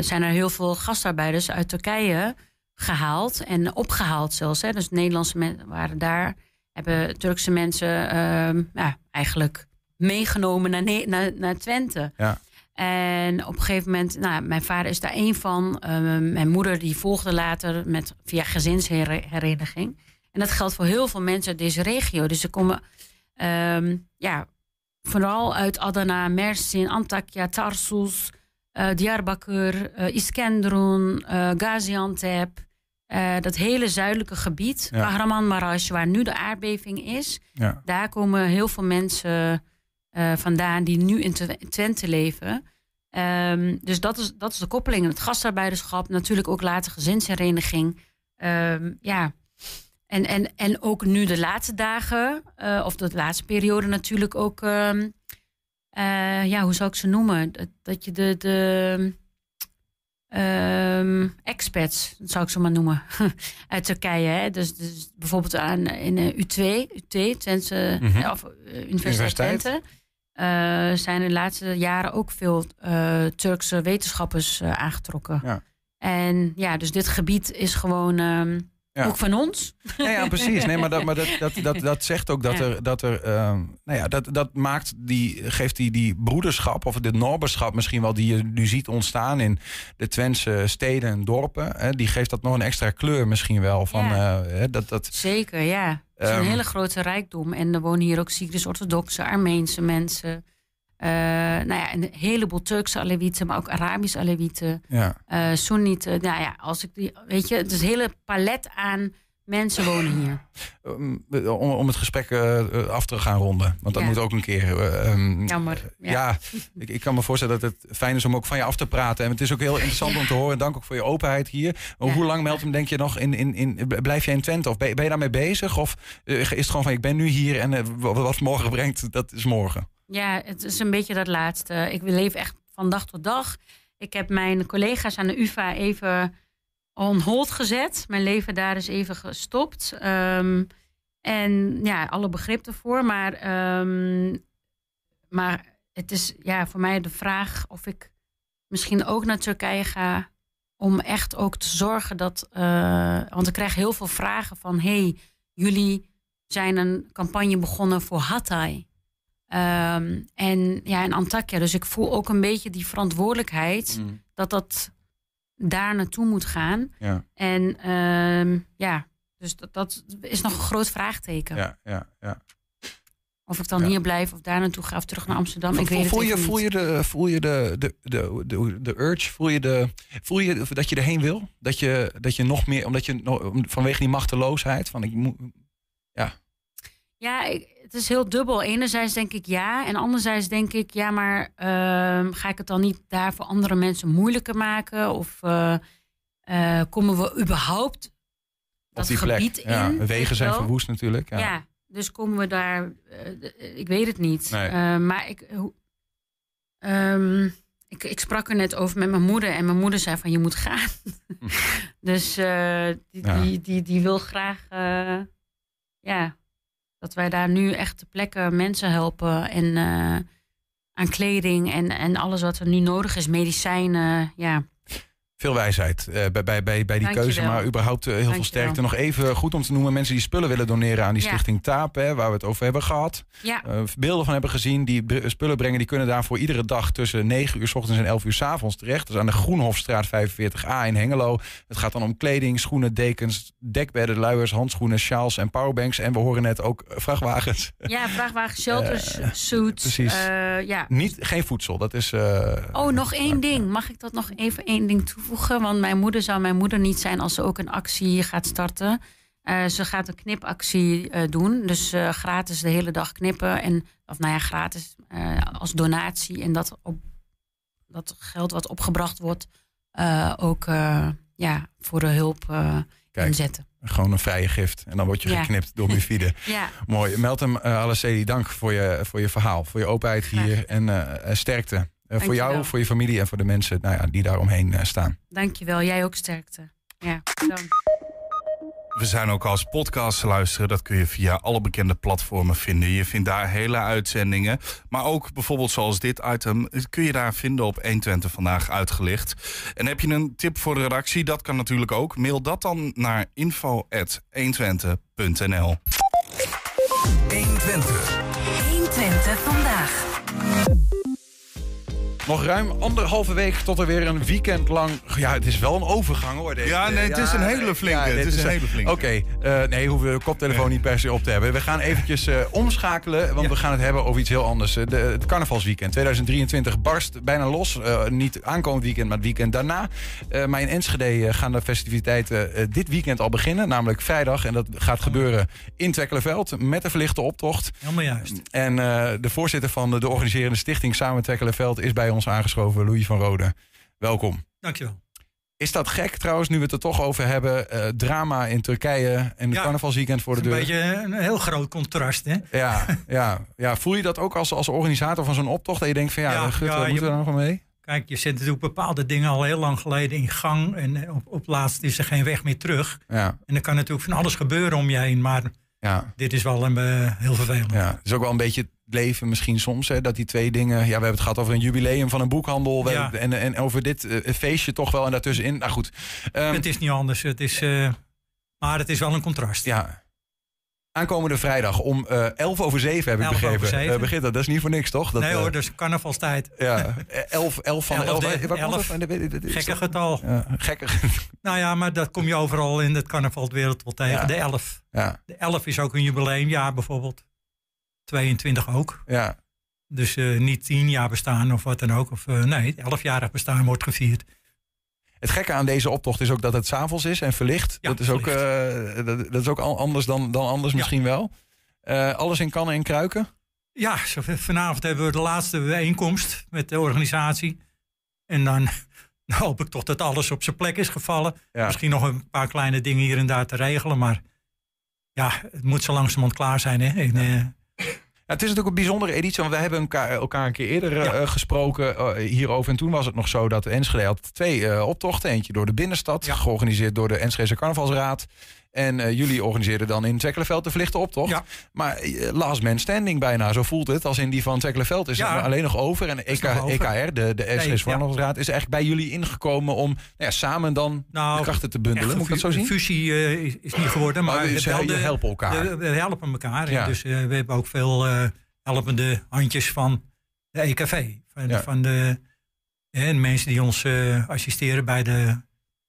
zijn er heel veel gastarbeiders uit Turkije gehaald en opgehaald zelfs. Hè? Dus Nederlandse mensen waren daar, hebben Turkse mensen ehm, ja, eigenlijk meegenomen naar, naar, naar Twente.
Ja.
En op een gegeven moment, nou, mijn vader is daar één van. Ehm, mijn moeder die volgde later met, via gezinshereniging. En dat geldt voor heel veel mensen uit deze regio. Dus ze komen ehm, ja, vooral uit Adana, Mersin, Antakya, Tarsus, eh Diyarbakir, eh Iskenderun, eh Gaziantep. Dat hele zuidelijke gebied,
Ja.
Kahramanmaraş, waar nu de aardbeving is.
Ja.
Daar komen heel veel mensen eh, vandaan die nu in Tw- Twente leven. Ehm, dus dat is, dat is de koppeling. Het gastarbeiderschap, natuurlijk ook later gezinshereniging. Ehm, ja. En, en, en ook nu de laatste dagen, eh, of de laatste periode natuurlijk ook... ehm, eh, ja, hoe zou ik ze noemen? Dat, dat je de... de ehm, expats, dat zou ik ze maar noemen, uit Turkije. Hè? Dus, dus bijvoorbeeld aan, in eh, U2, UT, Twente,
Mhm.
of, eh, Universiteit,
Universiteit.
Twente... eh, zijn in de laatste jaren ook veel eh, Turkse wetenschappers eh, aangetrokken.
Ja.
En ja, dus dit gebied is gewoon ehm,
Ja.
ook van ons.
Ja, ja, precies. Nee, maar dat, maar dat, dat, dat, dat zegt ook dat
Ja.
er. Dat er ehm, nou ja, dat, dat maakt die, geeft die, die broederschap of dit norberschap misschien wel, die je nu ziet ontstaan in de Twentse steden en dorpen. Hè, die geeft dat nog een extra kleur misschien wel. Van,
Ja.
eh, dat, dat,
Zeker, ja. Het is een
Ehm.
hele grote rijkdom. En er wonen hier ook Syrisch-orthodoxe, Armeense mensen. Eh, nou ja, een heleboel Turkse Alewieten, maar ook Arabische Alewieten.
ja.
eh Soenieten. Nou ja, als ik die, weet je, het is een hele palet aan mensen wonen hier.
Um, om, om het gesprek eh, af te gaan ronden. Want dat
Ja.
moet ook een keer. eh, um,
Jammer.
Ja,
Ja.
ik, ik kan me voorstellen dat het fijn is om ook van je af te praten. En het is ook heel interessant om te horen. Dank ook voor je openheid hier. Hoe lang meldt hem, denk je nog, in, in, in, blijf jij in Twente? Of ben, je- ben je daarmee bezig? Of is het gewoon van, ik ben nu hier en wat morgen brengt, dat is morgen?
Ja, het is een beetje dat laatste. Ik leef echt van dag tot dag. Ik heb mijn collega's aan de UvA even on hold gezet. Mijn leven daar is even gestopt. Ehm, en ja, alle begrip ervoor. Maar, ehm, maar het is ja, voor mij de vraag of ik misschien ook naar Turkije ga. Om echt ook te zorgen dat. eh, want ik krijg heel veel vragen van: hey, jullie zijn een campagne begonnen voor Hatay. Ehm, en ja, in Antakya. Dus ik voel ook een beetje die verantwoordelijkheid dat dat daar naartoe moet gaan.
Ja.
En ehm, ja, dus dat, dat is nog een groot vraagteken.
Ja, ja, ja.
Of ik dan hier blijf of daar naartoe ga of terug naar Amsterdam. Ik weet het
voel, je,
even
voel
niet.
je de, voel je de, de, de, de, de urge? Voel je, de, voel je dat je erheen wil? Dat je, dat je nog meer, omdat je vanwege die machteloosheid van ik moet. Ja,
Ja, ik- het is heel dubbel. Enerzijds denk ik ja. En anderzijds denk ik, ja, maar ehm, ga ik het dan niet daar voor andere mensen moeilijker maken? Of eh, eh, komen we überhaupt dat
die
gebied
plek. Ja,
in? weet
wegen zijn verwoest natuurlijk. Ja.
Ja. dus komen we daar... eh, ik weet het niet.
Nee.
Maar ik, ehm, ik, ik sprak er net over met mijn moeder. En mijn moeder zei van, je moet gaan. dus eh, die,
Ja.
die, die, die wil graag... ja, dat wij daar nu echt ter plekke mensen helpen. En eh, aan kleding en, en alles wat er nu nodig is. Medicijnen, ja.
Veel wijsheid eh, bij, bij, bij, bij die keuze, maar überhaupt eh, heel veel sterkte. Nog even goed om te noemen, mensen die spullen willen doneren aan die
Ja.
stichting TAP, hè, waar we het over hebben gehad.
Ja.
Eh, beelden van hebben gezien, die spullen brengen, die kunnen daarvoor iedere dag tussen 9 uur s ochtends en 11 uur s avonds terecht. Dus aan de Groenhofstraat 45A in Hengelo. Het gaat dan om kleding, schoenen, dekens, dekbedden, luiers, handschoenen, sjaals en powerbanks. En we horen net ook vrachtwagens.
Ja, vrachtwagen, shelters, suits.
precies.
ja.
Niet, geen voedsel, dat is...
Oh, nog één ding. Mag ik dat nog even één ding toevoegen? Want mijn moeder zou mijn moeder niet zijn als ze ook een actie gaat starten. Eh, ze gaat een knipactie eh, doen. Dus eh, gratis de hele dag knippen. En, of nou ja, gratis als donatie. En dat, op, dat geld wat opgebracht wordt ook ja, voor de hulp
Kijk.
inzetten.
Gewoon een vrije gift. En dan word je
Ja.
geknipt door Mufide.
Ja.
Mooi. Meltem uh, Alessedi, dank voor je, voor je verhaal. Voor je openheid hier. En sterkte. Eh, voor
Dankjewel.
jou, voor je familie en voor de mensen nou ja, die daar omheen eh, staan.
Dankjewel. Jij ook sterkte. Ja, dank.
We zijn ook als podcast te luisteren. Dat kun je via alle bekende platformen vinden. Je vindt daar hele uitzendingen. Maar ook bijvoorbeeld zoals dit item kun je daar vinden op 120 vandaag uitgelicht. En heb je een tip voor de redactie? Dat kan natuurlijk ook. Mail dat dan naar info.120.nl
120. 120 vandaag.
Nog ruim anderhalve week tot er weer een weekend lang... Ja, het is wel een overgang hoor. Deze.
Ja, nee, het is een hele flinke,
dit
het is een hele flinke.
Oké, eh, nee, hoeven we de koptelefoon niet per se op te hebben. We gaan eventjes eh, omschakelen, want we gaan het hebben over iets heel anders. Eh, De, het carnavalsweekend 2023 barst bijna los. Eh, niet aankomend weekend, maar het weekend daarna. Eh, maar in Enschede eh, gaan de festiviteiten eh, dit weekend al beginnen. Namelijk vrijdag. En dat gaat gebeuren in Twekkelenveld met een verlichte optocht.
Helemaal juist.
En eh, de voorzitter van de, de organiserende stichting Samen Twekkelenveld is bij ons aangeschoven, Louis van Rode. Welkom.
Dankjewel.
Is dat gek trouwens, nu we het er toch over hebben? eh, drama in Turkije en het
Ja,
carnavalsweekend voor de deur.
een beetje een heel groot contrast, hè?
Ja, ja, ja, voel je dat ook als, als organisator van zo'n optocht? Dat je denkt van ja,
Ja,
gut,
ja,
wat
je-
moeten we daar nog mee?
Kijk, je zet natuurlijk bepaalde dingen al heel lang geleden in gang. En eh, op, op laatst is er geen weg meer terug.
Ja,
En er kan natuurlijk van alles gebeuren om je heen. Maar
ja,
dit is wel een, eh, heel vervelend.
ja. Het is ook wel een beetje leven misschien soms, hè, dat die twee dingen... Ja, we hebben het gehad over een jubileum van een boekhandel...
Ja.
en, en over dit eh, feestje toch wel en daartussenin. Nou goed, Ehm,
het is niet anders. Het is, eh, maar het is wel een contrast.
Ja. Aankomende vrijdag om eh 11 over 7 heb ik
11
begrepen.
7.
Begint dat. Dat is niet voor niks, toch? Dat,
nee hoor, dus carnavalstijd.
Ja, 11, 11 van de 11.
Elfde,
Waar komt dat-
Gekke getal.
Ja, gekke.
Nou ja, maar dat kom je overal in het carnavalwereld wel tegen.
Ja.
De 11.
Ja,
De 11 is ook een jubileumjaar bijvoorbeeld. 22 ook.
ja.
Dus eh, niet 10 jaar bestaan of wat dan ook. Of, eh, nee, 11-jarig bestaan wordt gevierd.
Het gekke aan deze optocht is ook dat het s'avonds is en verlicht.
Ja,
dat, is ook, eh, dat, dat is ook anders dan, dan anders
Ja.
misschien wel. Alles in kannen en kruiken.
Ja, vanavond hebben we de laatste bijeenkomst met de organisatie. En dan hoop ik toch dat alles op zijn plek is gevallen.
Ja.
Misschien nog een paar kleine dingen hier en daar te regelen. Maar ja, het moet zo langzamerhand klaar zijn. Hè? En,
het is natuurlijk een bijzondere editie, want we hebben elkaar, elkaar een keer eerder eh, gesproken eh, hierover. En toen was het nog zo dat Enschede had twee eh, optochten. Eentje door de binnenstad, georganiseerd door de Enschede Carnavalsraad. En eh, jullie organiseerden dan in Twekkelenveld de verlichte optocht. Maar eh, last man standing bijna, zo voelt het. Als in die van Twekkelenveld is
Ja.
het alleen nog over. En EK,
nog over.
EKR, de, de
Nee, ja.
Is eigenlijk bij jullie ingekomen om nou ja, samen dan de krachten te bundelen.
Echt
Moet ik dat zo zien?
Fusie eh, is, is niet geworden, maar,
Maar ze
de-
helpen elkaar.
de- we helpen elkaar.
Ja.
Dus we hebben ook veel helpende handjes van de EKV. Van, van de eh, mensen die ons assisteren bij de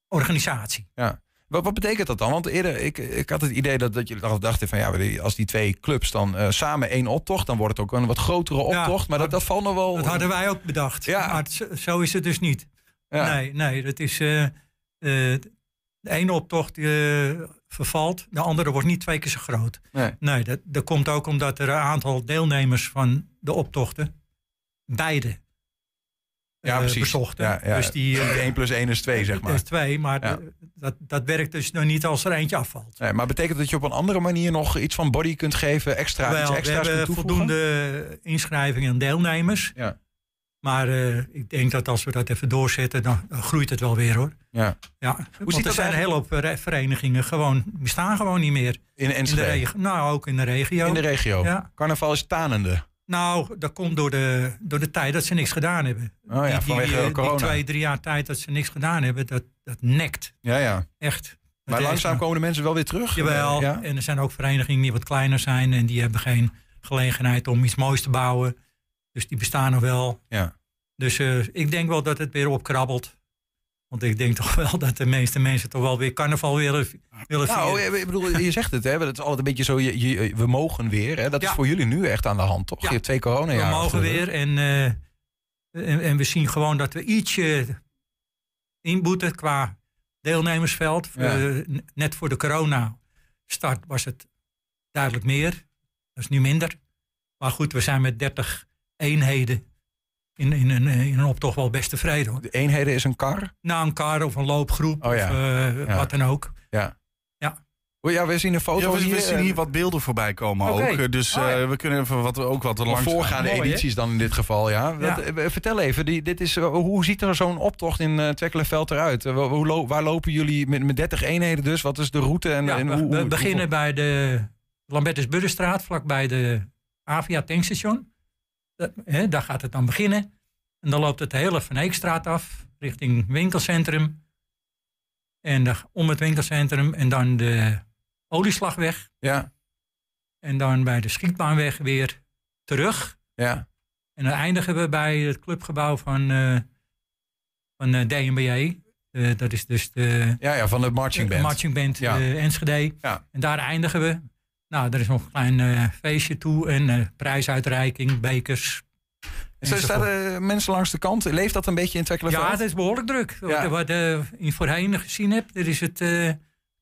organisatie.
Ja. Wat, wat betekent dat dan? Want eerder, ik, ik had het idee dat, dat jullie dachten van ja, als die twee clubs dan eh, samen één optocht, dan wordt het ook een wat grotere optocht. maar dat, dat valt nog wel.
Dat hadden wij ook bedacht. Maar het- zo, is het dus niet.
Ja.
Nee, nee, dat is. eh, de ene optocht vervalt, de andere wordt niet twee keer zo groot.
Nee.
dat, dat komt ook omdat er een aantal deelnemers van de optochten beide
Ja,
eh,
precies.
bezochten.
Ja, ja.
Dus die, eh,
1 plus 1 is 2, zeg maar.
Is twee, maar
Ja.
d- dat, dat werkt dus nog niet als er eentje afvalt.
Nee, maar betekent dat je op een andere manier nog iets van body kunt geven, extra,
Wel,
iets
we
extra's kunt
hebben voldoende inschrijvingen en deelnemers.
Ja.
Maar eh, ik denk dat als we dat even doorzetten, dan, groeit het wel weer hoor.
Ja.
Ja,
ziet
want er
dat
zijn een hele
eigenlijk-
hoop re- verenigingen gewoon, bestaan gewoon niet meer.
In Enschede?
de regio. Nou, ook in de regio.
In de regio.
Ja.
Carnaval is tanende.
Nou, dat komt door de, door de tijd dat ze niks gedaan hebben.
Oh ja, vanwege
die, die,
corona.
Die twee, drie jaar tijd dat ze niks gedaan hebben, dat, dat nekt.
Ja, ja.
Echt.
Maar langzaam komen de mensen wel weer terug.
Jawel,
Ja.
en er zijn ook verenigingen die wat kleiner zijn en die hebben geen gelegenheid om iets moois te bouwen. Dus die bestaan nog wel.
Ja.
Dus eh, ik denk wel dat het weer opkrabbelt. Want ik denk toch wel dat de meeste mensen toch wel weer carnaval willen, willen
Nou,
vieren.
ik bedoel, je zegt het, hè? Het is altijd een beetje zo, je, je- we mogen weer. Hè? Dat is
Ja.
voor jullie nu echt aan de hand, toch? Je hebt twee corona
we mogen weer en, eh, en, en we zien gewoon dat we ietsje inboeten qua deelnemersveld.
Ja.
Eh, net voor de corona start was het duidelijk meer. Dat is nu minder. Maar goed, we zijn met 30 eenheden in, in, een, in een optocht wel best tevreden. Hoor.
De eenheden is een kar?
Nou, een kar of een loopgroep
Oh ja.
of eh,
Ja.
wat dan ook.
Ja.
Ja.
Oh ja, we zien een foto
Ja, we,
hier.
we zien hier wat beelden voorbij komen
Oké.
ook. Eh, Dus
Oh, ja.
eh, we kunnen even wat, ook wat langs
voorgaande
gaan.
edities dan in dit geval, ja. Eh, vertel even, die, dit is, eh, hoe ziet er zo'n optocht in uh, Twekkelenveld eruit? Eh, hoe lo- waar lopen jullie met, met 30 eenheden dus? Wat is de route? En,
Ja,
en
we,
hoe,
we
hoe-
beginnen bij de Lambertus Buddenstraat, vlakbij de Avia tankstation. Dat- hè, daar gaat het dan beginnen. En dan loopt het de hele Van Eekstraat af, richting winkelcentrum. En dan om het winkelcentrum en dan de Olieslagweg.
Ja.
En dan bij de Schietbaanweg weer terug.
Ja.
En dan eindigen we bij het clubgebouw van, eh van eh, DNBJ. Eh, dat is dus de...
Ja, ja, van de marching band.
De marching band
Ja.
Enschede.
Ja.
En daar eindigen we. Nou, er is nog een klein eh, feestje toe en eh, prijsuitreiking, bekers.
Zo staan er mensen langs de kant. Leeft dat een beetje in Twekkelenveld?
Ja, het is behoorlijk druk.
Ja.
Wat, eh, je voorheen gezien hebt, er is het eh,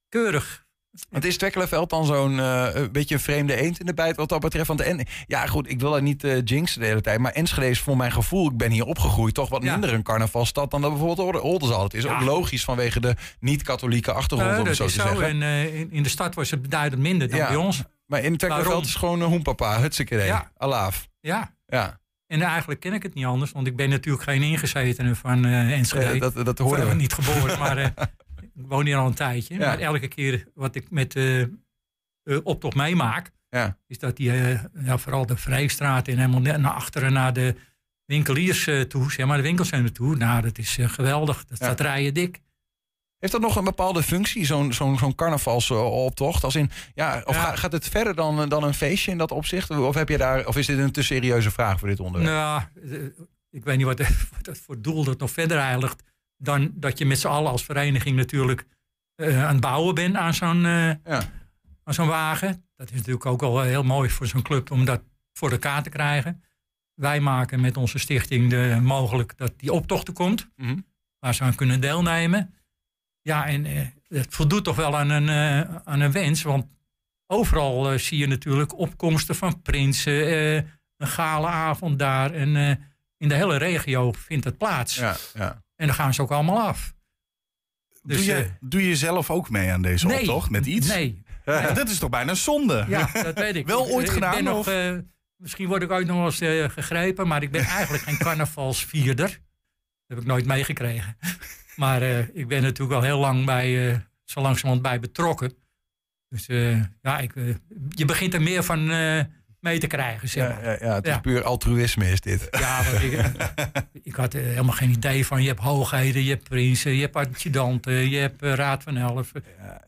keurig.
Want is Twekkelenveld dan zo'n eh, beetje een vreemde eend in de bijt wat dat betreft? Want en, ja, goed, ik wil daar niet eh jinxen de hele tijd. Maar Enschede is voor mijn gevoel, ik ben hier opgegroeid, toch wat
Ja.
minder een carnavalstad dan dat bijvoorbeeld Ol- Oldenzaal. Het is ook logisch vanwege de niet-katholieke achtergrond,
Eh,
om het zo te
zo.
zeggen.
En in, in de stad was het beduidend minder dan
Ja.
bij ons.
Maar in Twekkelenveld is gewoon een hoempapa, hutsekere,
Ja.
alaaf.
Ja.
Ja.
En eigenlijk ken ik het niet anders, want ik ben natuurlijk geen ingezetene van Enschede.
Dat- dat hoorden
Of,
we.
Niet geboren, maar woon hier al een tijdje.
Ja.
Maar elke keer wat ik met de optocht meemaak,
Ja.
is dat die, eh, ja, vooral de Vrijstraat en helemaal net naar achteren naar de winkeliers eh, toe, zeg maar de winkelcentrum toe. Nou, dat is eh, geweldig. Dat staat rijen dik.
Heeft dat nog een bepaalde functie, zo'n zo'n zo'n carnavalsoptocht? Als in, ja, of
Ja.
gaat het verder dan, dan een feestje in dat opzicht? Of, heb je daar, of is dit een te serieuze vraag voor dit onderwerp?
Nou, eh, ik weet niet wat, wat dat voor doel dat nog verder heiligt. Dan dat je met z'n allen als vereniging natuurlijk eh, aan het bouwen bent aan zo'n eh, aan zo'n wagen. Dat is natuurlijk ook al heel mooi voor zo'n club om dat voor elkaar te krijgen. Wij maken met onze stichting de, mogelijk dat die optocht er komt.
Mhm.
Waar ze aan kunnen deelnemen. Ja, en eh, het voldoet toch wel aan een, eh, aan een wens. Want overal eh, zie je natuurlijk opkomsten van prinsen. eh, een gale avond daar. En eh, in de hele regio vindt het plaats.
Ja, ja.
En dan gaan ze ook allemaal af. Dus,
doe, je,
eh,
doe je zelf ook mee aan deze
Nee.
optocht met iets?
Nee.
Ja,
Nee.
Dat is toch bijna zonde?
Ja, dat weet ik.
Wel ooit
ik
gedaan?
ben nog
of?
eh, misschien word ik ooit nog eens eh, gegrepen, maar ik ben eigenlijk geen carnavalsvierder. Dat heb ik nooit meegekregen. Maar ik ben natuurlijk al heel lang bij, zo langzamerhand bij betrokken. Dus ja, ik, je begint er meer van mee te krijgen, zeg maar.
Ja, ja, ja, het is
Ja.
puur altruïsme is dit.
Ja, want ik, ik had helemaal geen idee van. Je hebt hoogheden, je hebt prinsen, je hebt adjudanten, je hebt eh, raad van elf.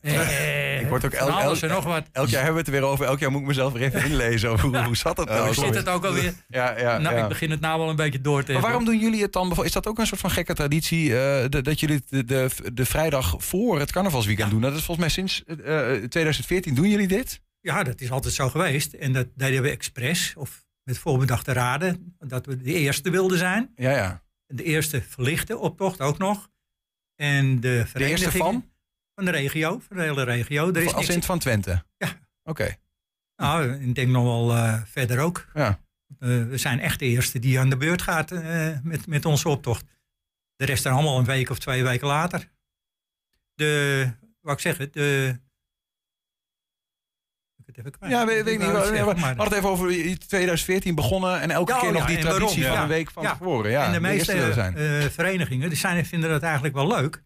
Eh,
Ik word ook
van
elk,
alles
elk,
en nog wat.
elk jaar hebben we het er weer over. Elk jaar moet ik mezelf weer even inlezen. over Hoe, hoe zat dat nou?
Hoe zit het ook alweer?
Ja, ja,
nou, ik begin het nou wel een beetje door te
Maar waarom doen jullie het dan? Is dat ook een soort van gekke traditie eh, dat jullie de, de, de vrijdag voor het carnavalsweekend doen? Dat is volgens mij sinds eh, eh, 2014. Doen jullie dit?
Ja, dat is altijd zo geweest. En dat deden we expres of met voorbedachte raden. Dat we de eerste wilden zijn.
Ja, ja.
De eerste verlichte optocht ook nog. En de vereniging
van?
Van de regio, van de hele regio. Er is
Als
niks-
in het van Twente?
Ja.
Oké.
Nou, ik denk nog wel eh, verder ook.
Ja.
Eh, we zijn echt de eerste die aan de beurt gaat eh, met, met onze optocht. De rest dan allemaal een week of twee weken later. De, wat ik zeggen, de... Even kwijt.
Ja, weet, weet ik niet.
het
We we
maar-
het even over 2014 begonnen en elke
Ja,
keer
oh
nog die traditie
waarom?
van
Ja.
een week van tevoren. Ja,
en de meeste
zijn.
eh, verenigingen die zijn, vinden dat eigenlijk wel leuk.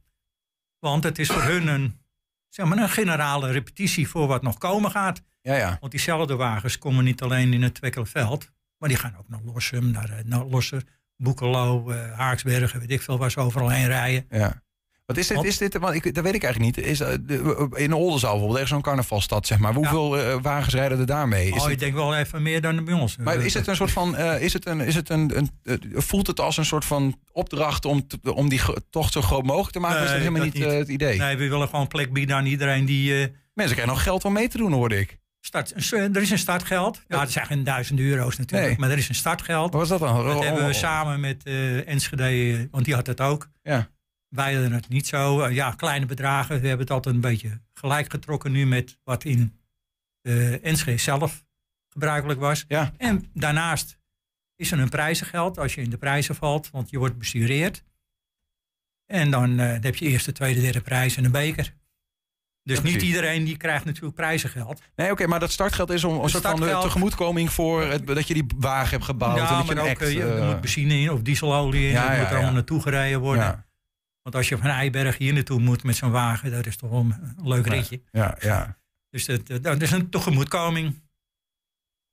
Want het is voor hun een, zeg maar, een generale repetitie voor wat nog komen gaat.
Ja, ja.
Want diezelfde wagens komen niet alleen in het Twekkelenveld. Maar die gaan ook naar Lossum, naar, eh, naar Losser, Boekelo, eh, Haaksbergen, weet ik veel waar ze overal heen rijden.
Ja. Wat is dit?
Want-
is dit want ik, dat weet ik eigenlijk niet. Is, eh, de- in Oldenzaal bijvoorbeeld, echt zo'n carnavalstad, zeg maar. Hoeveel eh, wagens rijden er daarmee? Is
oh, ik denk wel even meer dan bij ons.
maar is het een soort van, eh, is het een, is het een, een, voelt het als een soort van opdracht om, te- om die tocht zo groot mogelijk te maken? of is dat
Nee,
helemaal
dat
niet, het idee?
Nee, we willen gewoon plek bieden aan iedereen die...
Mensen krijgen nog geld om mee te doen, hoorde ik.
Start, er is een startgeld. Ja, het zijn geen duizend euro's natuurlijk,
Nee.
maar er is een startgeld.
Wat was dat dan?
Dat
Oh,
hebben we
oh,
samen met Enschede, want die had het ook.
Ja.
Wij hadden het niet zo. Eh, ja, kleine bedragen. We hebben het altijd een beetje gelijk getrokken nu met wat in eh Enschede zelf gebruikelijk was.
Ja.
En daarnaast is er een prijzengeld als je in de prijzen valt, want je wordt bestureerd. En dan eh, heb je eerste, tweede, derde prijs en een beker. Dus niet
precies.
iedereen die krijgt natuurlijk prijzengeld.
Nee, oké, maar dat startgeld is om een soort van de tegemoetkoming voor het, dat je die wagen hebt gebouwd. en dat je
maar ook
act,
je- er moet benzine in of dieselolie in.
Ja,
dat
ja,
moet er allemaal naartoe gereden worden. Want als je van Eiberg hier naartoe moet met zo'n wagen, dat is toch wel een leuk ritje.
Ja, ja.
Dus dat, dat, is een tegemoetkoming.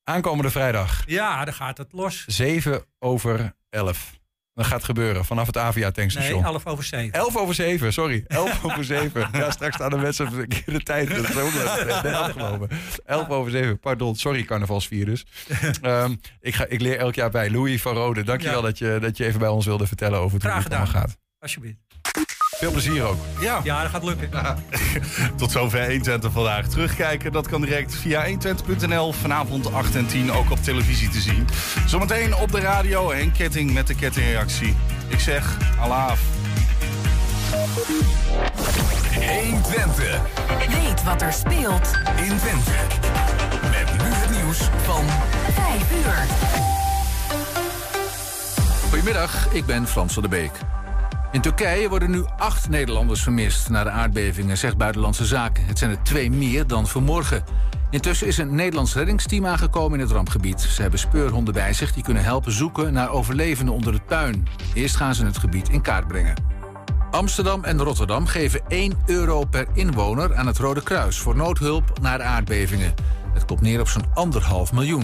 Aankomende vrijdag.
Ja, dan gaat het los.
7 over 11. Dat gaat gebeuren vanaf het Avia tankstation.
Nee, 11 over 7.
11 over 7, sorry. 11 over 7. Ja, straks staan de mensen op de verkeerde tijd. Dat is ook net afgelopen. 11 over 7, pardon. Sorry, carnavalsvirus. Ehm ik, ga, ik leer elk jaar bij. Louis van Rode, dankjewel
Ja.
dat, je, dat je even bij ons wilde vertellen over het hoe
Graag
het allemaal
gedaan.
gaat.
Alsjeblieft.
Veel plezier ook.
Ja.
Ja, dat gaat lukken.
Tot zover 120 vandaag. Terugkijken, dat kan direct via 120.nl. Vanavond 8 en 10 ook op televisie te zien. Zometeen op de radio Henk Ketting met de kettingreactie. Ik zeg, alaaf.
120. Weet wat er speelt in Twente. Met nu het nieuws van 5 uur.
Goedemiddag, ik ben Frans van der Beek. In Turkije worden nu acht Nederlanders vermist na de aardbevingen, zegt Buitenlandse Zaken. Het zijn er twee meer dan vanmorgen. Intussen is een Nederlands reddingsteam aangekomen in het rampgebied. Ze hebben speurhonden bij zich die kunnen helpen zoeken naar overlevenden onder het puin. Eerst gaan ze het gebied in kaart brengen. Amsterdam en Rotterdam geven 1 euro per inwoner aan het Rode Kruis voor noodhulp na de aardbevingen. Het komt neer op zo'n anderhalf miljoen.